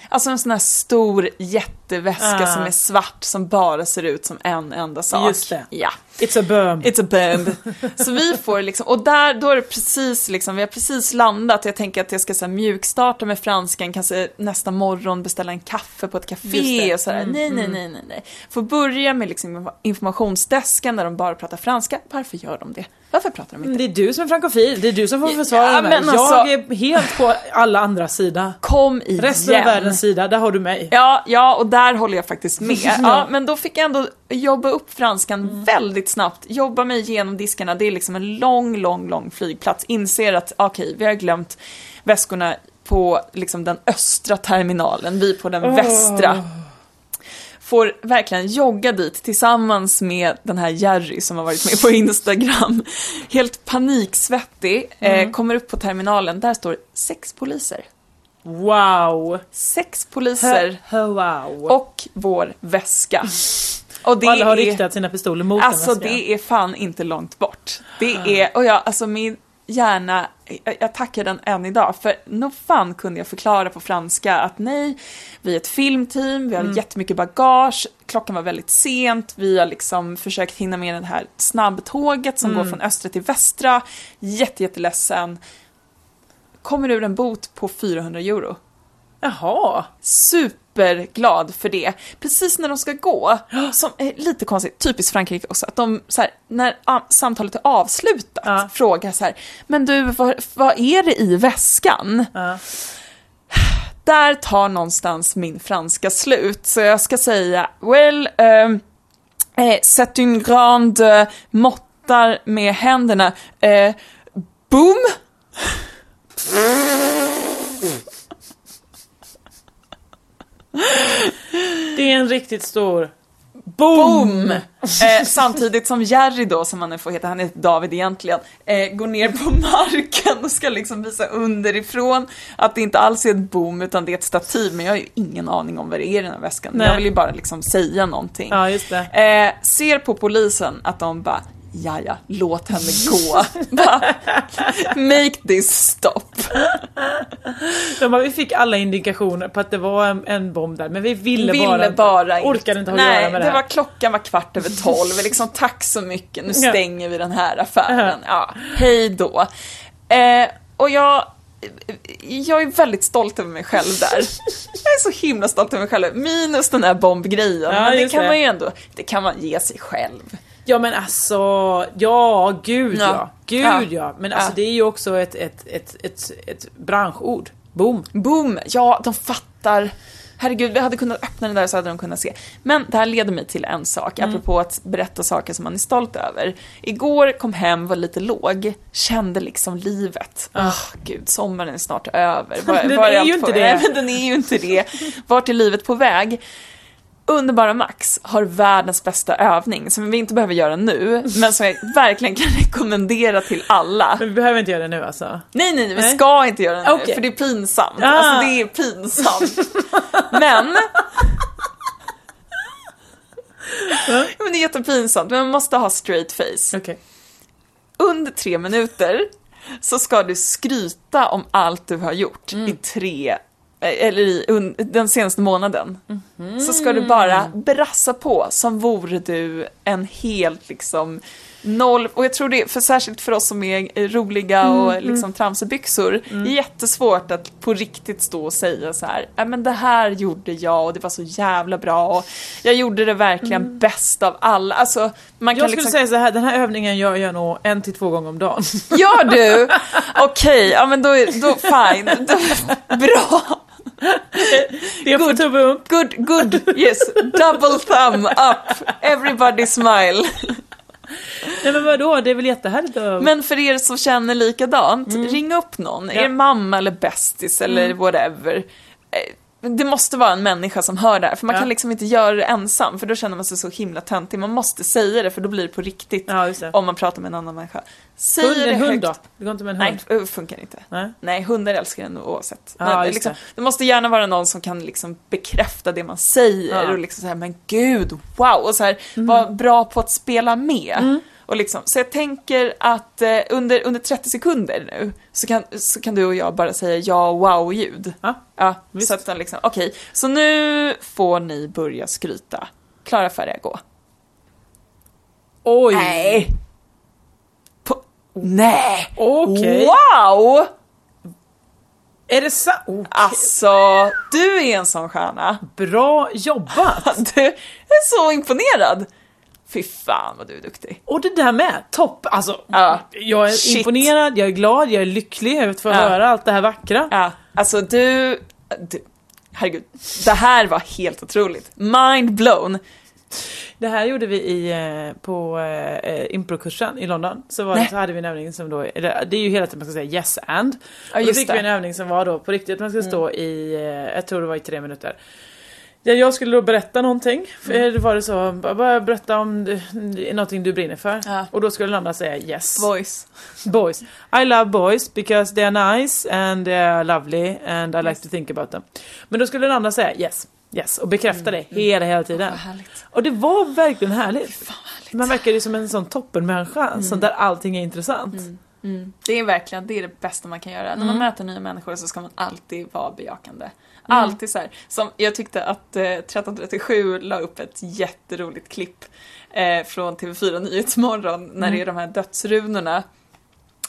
Alltså en sån här stor jätteväska Ah. som är svart som bara ser ut som en enda sak. Just det. Ja. It's a bomb. It's a bomb. Så vi får liksom, och där, då är det precis liksom, vi har precis landat, jag tänker att jag ska så här, mjukstarta med franskan, kanske nästa morgon beställa en kaffe på ett café och sådär. Mm, nej, nej, nej, nej, nej. Får börja med liksom informationsdesken där de bara pratar franska. Varför gör de det? Varför pratar de inte? Det är du som är frankofil, det är du som får försvara Ja, mig. alltså- Jag är helt på alla andra sida. Kom igen. Resten av världens sida, där har du mig. Ja, ja, och där håller jag faktiskt med. Ja, men då fick jag ändå jobba upp franskan väldigt snabbt, jobba mig igenom diskarna. Det är liksom en lång, lång, lång flygplats. Inser att okej, vi har glömt väskorna på liksom den östra terminalen, vi på den västra. Får verkligen jogga dit tillsammans med den här Jerry som har varit med på Instagram. Helt paniksvettig, eh, kommer upp på terminalen, där står sex poliser. Wow. Sex poliser Hö, wow. och vår väska. Och det Och alla har är, riktat sina pistoler mot alltså det är fan inte långt bort. Det är, och jag, alltså min jag, jag tackar den än idag, för nog fan kunde jag förklara på franska att nej, vi är ett filmteam, vi har Mm. jättemycket bagage, klockan var väldigt sent, vi har liksom försökt hinna med det här snabbtåget som Mm. går från östra till västra, jätte, jätteledsen. Kommer ur en bot på 400 euro Jaha. superglad för det. Precis när de ska gå, som är lite konstigt, typiskt Frankrike också, att de så här, när samtalet är avslutat Ja. frågar så här, men du, vad, vad är det i väskan? Ja. Där tar någonstans min franska slut, så jag ska säga, well, um, c'est une grande eh, måttar med händerna, eh, boom! Det är en riktigt stor... Boom! Eh, samtidigt som Jerry då, som han får heta, han heter David egentligen, eh, går ner på marken och ska liksom visa underifrån att det inte alls är ett boom utan det är ett stativ, men jag har ju ingen aning om vad det är i den här väskan. Nej. Jag vill ju bara liksom säga någonting. Ja, just det. Eh, ser på polisen att de bara Ja, ja, låt henne gå. Make this stop. De bara, vi fick alla indikationer på att det var en, en bomb där, men vi ville, ville bara, bara, inte. orkade inte ha att Nej, göra med det det här. var klockan var kvart över tolv. liksom, tack så mycket, nu Ja. stänger vi den här affären. Ja, hej då. Eh, och jag, jag är väldigt stolt över mig själv där. Jag är så himla stolt över mig själv. Minus den här bombgrejen. Ja, men det kan det. man ju ändå, det kan man ge sig själv. Ja men alltså, ja gud ja. Ja. Gud Ja. ja. Men alltså Ja. det är ju också ett, ett, ett, ett, ett branschord. Boom. Boom, ja, de fattar. herregud, vi hade kunnat öppna den där så hade de kunnat se. Men det här leder mig till en sak, Mm. apropå att berätta saker som man är stolt över. Igår kom hem, var lite låg, kände liksom livet. Åh gud, sommaren är snart över. Var, Ah. Den var är ju på- inte det. Nej, men den är ju inte det. Vart är livet på väg? Underbara Max har världens bästa övning som vi inte behöver göra nu, men som jag verkligen kan rekommendera till alla. Men vi behöver inte göra det nu alltså. Nej, nej, vi Nej. ska inte göra det nu, Okej. för det är pinsamt. Ah. Alltså det är pinsamt. Men... Men det är jättepinsamt, men man måste ha straight face. Okej. Under tre minuter så ska du skryta om allt du har gjort Mm. i tre, eller i den senaste månaden. Mhm. Så ska du bara brassa på som vore du en helt liksom noll, och jag tror det, för särskilt för oss som är eh, roliga Mm, och liksom tramsebyxor, är jättesvårt att på riktigt stå och säga så här, "Ja, men det här gjorde jag och det var så jävla bra och jag gjorde det verkligen bäst av alla. Alltså, man kan Mm. Jag skulle liksom säga så här, den här övningen gör jag nog en till två gånger om dagen. Gör du? Okej, ja men då, då fine. Då, bra. Det tumme upp. Good, good, yes. Double thumb up. Everybody smile. Nej men vadå, det är väl jättehärligt att... Men för er som känner likadant, Mm. ring upp någon. Er mamma eller bästis eller whatever. Det måste vara en människa som hör det här, för man Ja. kan liksom inte göra det ensam, för då känner man sig så himla töntig. Man måste säga det, för då blir det på riktigt. Ja, det. Om man pratar med en annan människa. Säg Hund, det hund högt. då? Det går inte med en hund? Nej, det funkar inte. Nej. Nej, hundar älskar en oavsett. Ja, Men liksom, det. det. måste gärna vara någon som kan liksom bekräfta det man säger. Mm. och liksom säga men gud, wow, och så här, vara bra på att spela med. Och liksom, så jag tänker att eh, under, under 30 sekunder nu så kan, så kan du och jag bara säga ja, wow-ljud. Ja. Ja, så att den liksom, okej, så nu får ni börja skryta. Klara, färdiga, gå. Oj! Nej! På, nej! Okej. Wow! Är det sant? Oh, Alltså, du är en sån stjärna. bra jobbat! Du är så imponerad. Fy fan vad du är duktig. Och det där med, topp! Alltså, Ja. jag är Shit. imponerad, jag är glad, jag är lycklig över att få Ja. höra allt det här vackra. Ja, alltså du, du, herregud, det här var helt otroligt. Mind blown. Det här gjorde vi i, eh, på eh, improkursen i London. Så, var så hade vi en övning som då, eller, det är ju hela tiden man ska säga yes and. Ja, och då fick det. Mm. vi en övning som var då på riktigt, man ska stå i, eh, jag tror det var i tre minuter. Ja, jag skulle då berätta någonting. Mm. Var det så, bara berätta om någonting du brinner för. Ja. Och då skulle den andra säga yes. Voice. Boys. I love boys because they are nice and they are lovely and I like to think about them. Men då skulle den andra säga yes, yes och bekräfta det hela, hela tiden. Mm. Härligt. Och det var verkligen härligt. Fan härligt. Man verkar ju som en sån toppenmänniska, sån där allting är intressant. Mm. Det är verkligen, det är det bästa man kan göra. När Mm. man möter nya människor så ska man alltid vara bejakande. Alltid så här. Som jag tyckte att eh, 1337 la upp ett jätteroligt klipp eh, från TV4 Nyhetsmorgon när Mm. det är de här dödsrunorna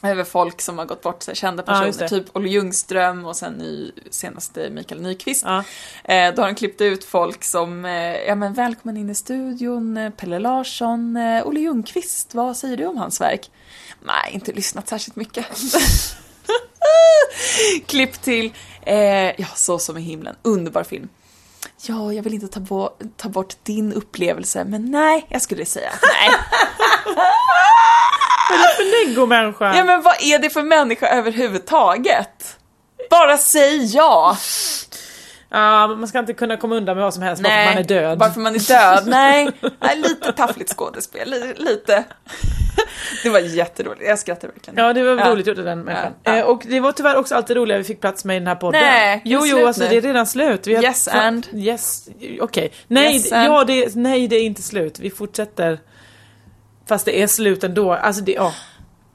över folk som har gått bort, så här, kända Ja, personer, det. typ Olle Ljungström och sen ny, senaste Mikael Nyqvist. Ja. Eh, då har de klippt ut folk som, eh, ja men välkommen in i studion, eh, Pelle Larsson, eh, Olle Ljungqvist, vad säger du om hans verk? Nej, inte lyssnat särskilt mycket. Klipp till, eh, ja så som i himlen, underbar film. Ja, jag vill inte ta, bo- ta bort din upplevelse, men nej, jag skulle säga att nej. Legomänniska! Ja men vad är det för människa överhuvudtaget? Bara säg ja! Ja, man ska inte kunna komma undan med vad som helst bara för man är död. Bara för man är död. Nej, Nej lite taffligt skådespel. Li- Lite. Det var jätteroligt. Jag skrattar verkligen. Ja, det var Ja. roligt gjort av den människan. Ja, ja. Eh, och det var tyvärr också alltid roligare vi fick plats med i den här podden. Nej, jo, det är jo, alltså nu. det är redan slut. Har- Yes, and? Yes, okej. Nej, Yes, and? ja, det, nej, det är inte slut. Vi fortsätter. Fast det är slut ändå. Alltså det, ja.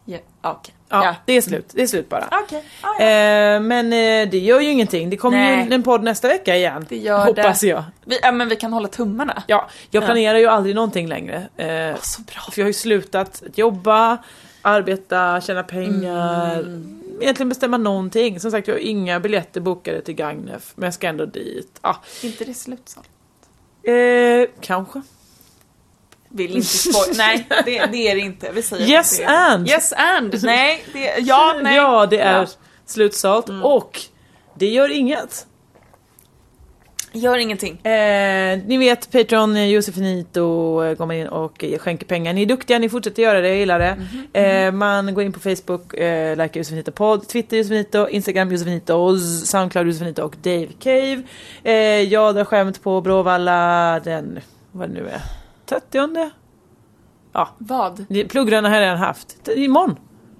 Ja, okej. Ja, Ja. det är slut. Det är slut bara. Okej. Ja, ja. Eh, men eh, det gör ju ingenting. Det kommer ju Nej. en podd nästa vecka igen. Det gör hoppas det. jag. Vi, ja, men vi kan hålla tummarna. Ja, jag Ja. planerar ju aldrig någonting längre. Eh, Åh, så bra. för jag har ju slutat jobba, arbeta, tjäna pengar. Mm. Egentligen bestämma någonting. Som sagt, jag har inga biljetter bokade till Gagnef. Men jag ska ändå dit. Ah, inte det slutsålt? eh, kanske. Vill inte spoila. Nej, det, det är det inte. Vi säger Yes det and. Yes and. Nej, det, ja, nej. Ja, det är Ja. Mm. slutsålt. Och det gör inget. Gör ingenting. Eh, ni vet Patreon, eh, Josefinito eh, går man in och eh, skänker pengar. Ni är duktiga, ni fortsätter göra det, jag gillar det. Eh, man går in på Facebook, eh, likar Josefinito podd, Twitter Josefinito, Instagram Josefinitos, Soundcloud Josefinito och Dave Cave. Eh, jag drar skämt på Bråvalla den, vad det nu är, 30 Ja, Vad? pluggrarna har jag redan haft. Imorgon!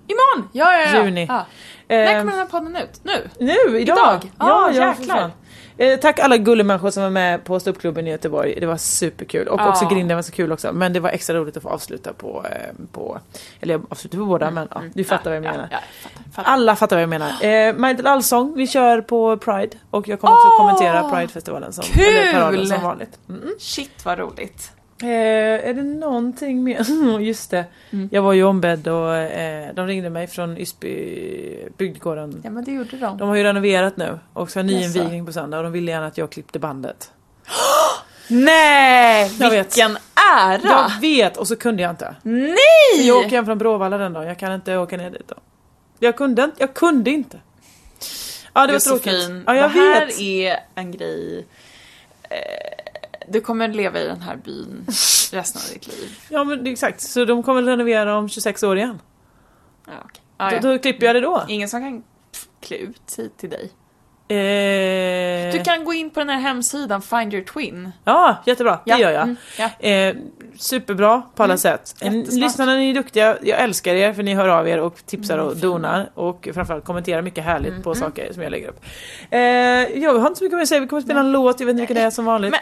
Imorgon! Ja, ja, ja. Juni. Ja. När Eh, kommer den här podden ut? Nu? Nu, idag! Idag? Ah, för jäklar. Eh, tack alla gullemänniskor som var med på ståuppklubben i Göteborg. Det var superkul. Och Ja. också grinden var så kul också. Men det var extra roligt att få avsluta på, eh, på eller jag avslutade på båda men ja, du fattar vad jag menar. Mm, Ja, ja, fattar, fattar. Alla fattar vad jag menar. Eh, Majdel Allsång, vi kör på Pride. Och jag kommer också Åh! kommentera Pridefestivalen som, Kul! eller som vanligt. Mm. Shit vad roligt. Eh, är det någonting mer? Just det. Mm. Jag var ju ombedd och eh, de ringde mig från Ysby bygdegården. Ja men det gjorde de. De har ju renoverat nu och ska ha nyinvigning på söndag och de ville gärna att jag klippte bandet. Nej! Jag vet. Vilken ära! Jag vet och så kunde jag inte. Nej! Jag åker hem från Bråvalla den dagen, jag kan inte åka ner dit då. Jag kunde inte, jag kunde inte. Ja det var tråkigt. Josefin, Ja jag det här vet. är en grej. Eh, du kommer leva i den här byn resten av ditt liv. Ja men det är exakt, så de kommer renovera om 26 år igen. Ja, okej. Ah, ja. Då, då klipper jag det då. Ingen som kan klä ut sig till dig. Eh, Du kan gå in på den här hemsidan, Find your twin. Ja, jättebra. Det Ja, gör jag. mm, ja. Eh, superbra på alla sätt. Eh, jättesmart. Lyssnarna, ni är duktiga. Jag älskar er för ni hör av er och tipsar och donar. Och framförallt kommenterar mycket härligt på saker som jag lägger upp. Eh, jag har inte så mycket mer att säga. Vi kommer att spela en låt. Jag vet inte vilken det är som vanligt. Men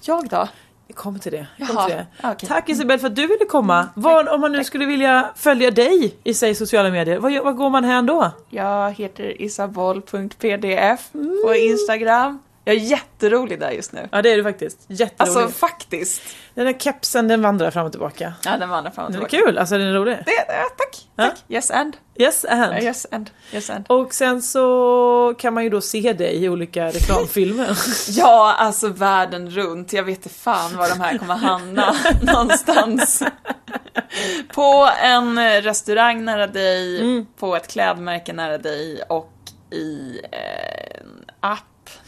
jag då? Vi kommer till det. Jaha, kommer till det. okej. Tack Isabel för att du ville komma. Vad, om man nu skulle vilja följa dig i säg sociala medier, vad, vad går man hän då? Jag heter isabol.pdf på Instagram. Jag är jätterolig där just nu. Ja det är du faktiskt. Jätterolig. Alltså faktiskt. den där kepsen den vandrar fram och tillbaka. Ja, den vandrar fram och Den är tillbaka. kul, alltså den är rolig. Det, det, tack, tack. Yes and. Yes and. Yes and. Yes and. Och sen så kan man ju då se dig i olika reklamfilmer. Ja, alltså världen runt. Jag vet inte fan var de här kommer hamna någonstans. På en restaurang nära dig, Mm. på ett klädmärke nära dig och i en app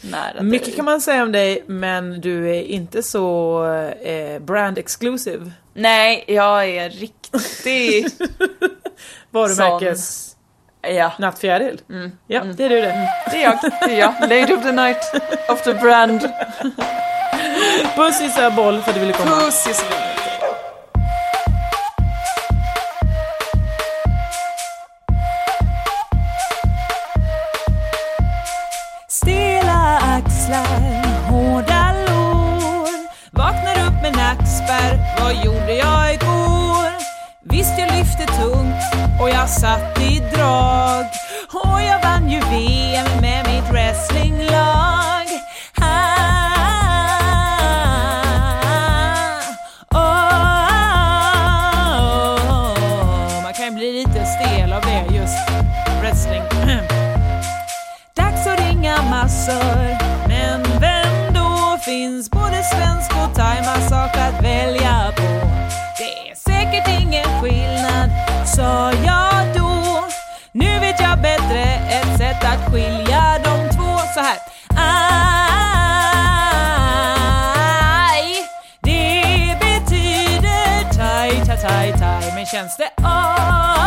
nära dig. Mycket kan man säga om dig, men du är inte så eh, brand exclusive. Nej, jag är riktig... Varumärkes ja, nattfjäril. Mm. Ja, det är du det. det är jag. Det är jag. Lady of the night of the brand. Puss Isabel för att du ville komma. Puss Josefin. Lite tungt och jag satt i drag. Och jag vann ju VM med mitt wrestlinglag. Ah, oh, Man kan ju bli lite stel av det just wrestling. Dags att ringa massor, Men vem då? Finns både svensk och thaimassage att välja på. Det är säkert ingen skillnad, sa jag då Nu vet jag bättre ett sätt att skilja de två så här. Aj, det betyder taj, taj, taj, taj, Men känns det aj?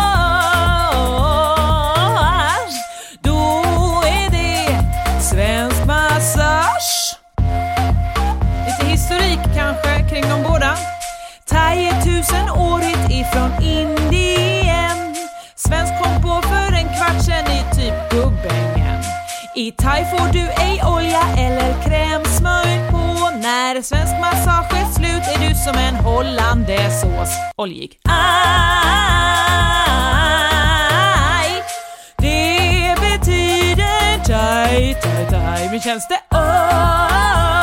I thai får du ej olja eller kräm, smörj på. När svensk massage är slut är du som en hollandaisesås. Oljig. Aj, det betyder thai, thai, thai. Men känns det asch,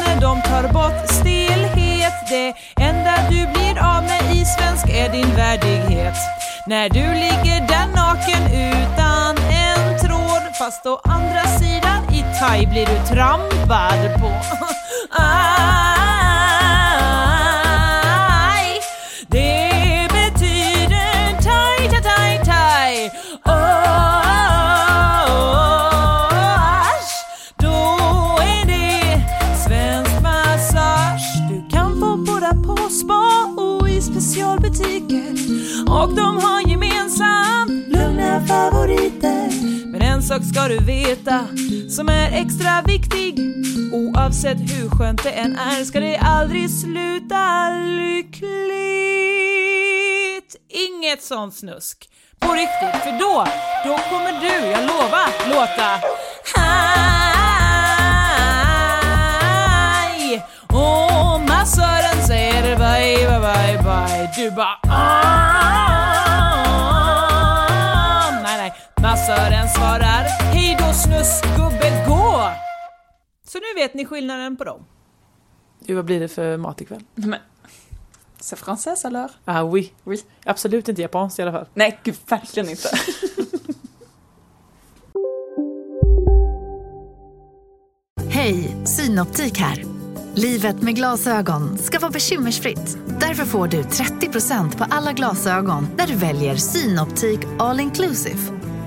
när de tar bort stelhet. Det enda du blir av med i svensk är din värdighet. När du ligger där naken utan en tråd. Fast å andra sidan i thai blir du trampad på. Ah. Sak ska du veta som är extra viktig. Oavsett hur skönt det än är ska det aldrig sluta lyckligt. Inget sånt snusk. På riktigt, för då, då kommer du, jag lovar, låta haj. Och massören säger bye, bye, bye, bye. Du bara Massören svarar hej då snuskgubbe, gå. Så nu vet ni skillnaden på dem. Du, vad blir det för mat ikväll? Men, c'est français alors? Ah oui. Oui. Absolut inte japanskt i alla fall. Nej, gud verkligen inte. Hej, Synoptik här. Livet med glasögon ska vara bekymmersfritt. Därför får du 30% på alla glasögon när du väljer Synoptik All Inclusive.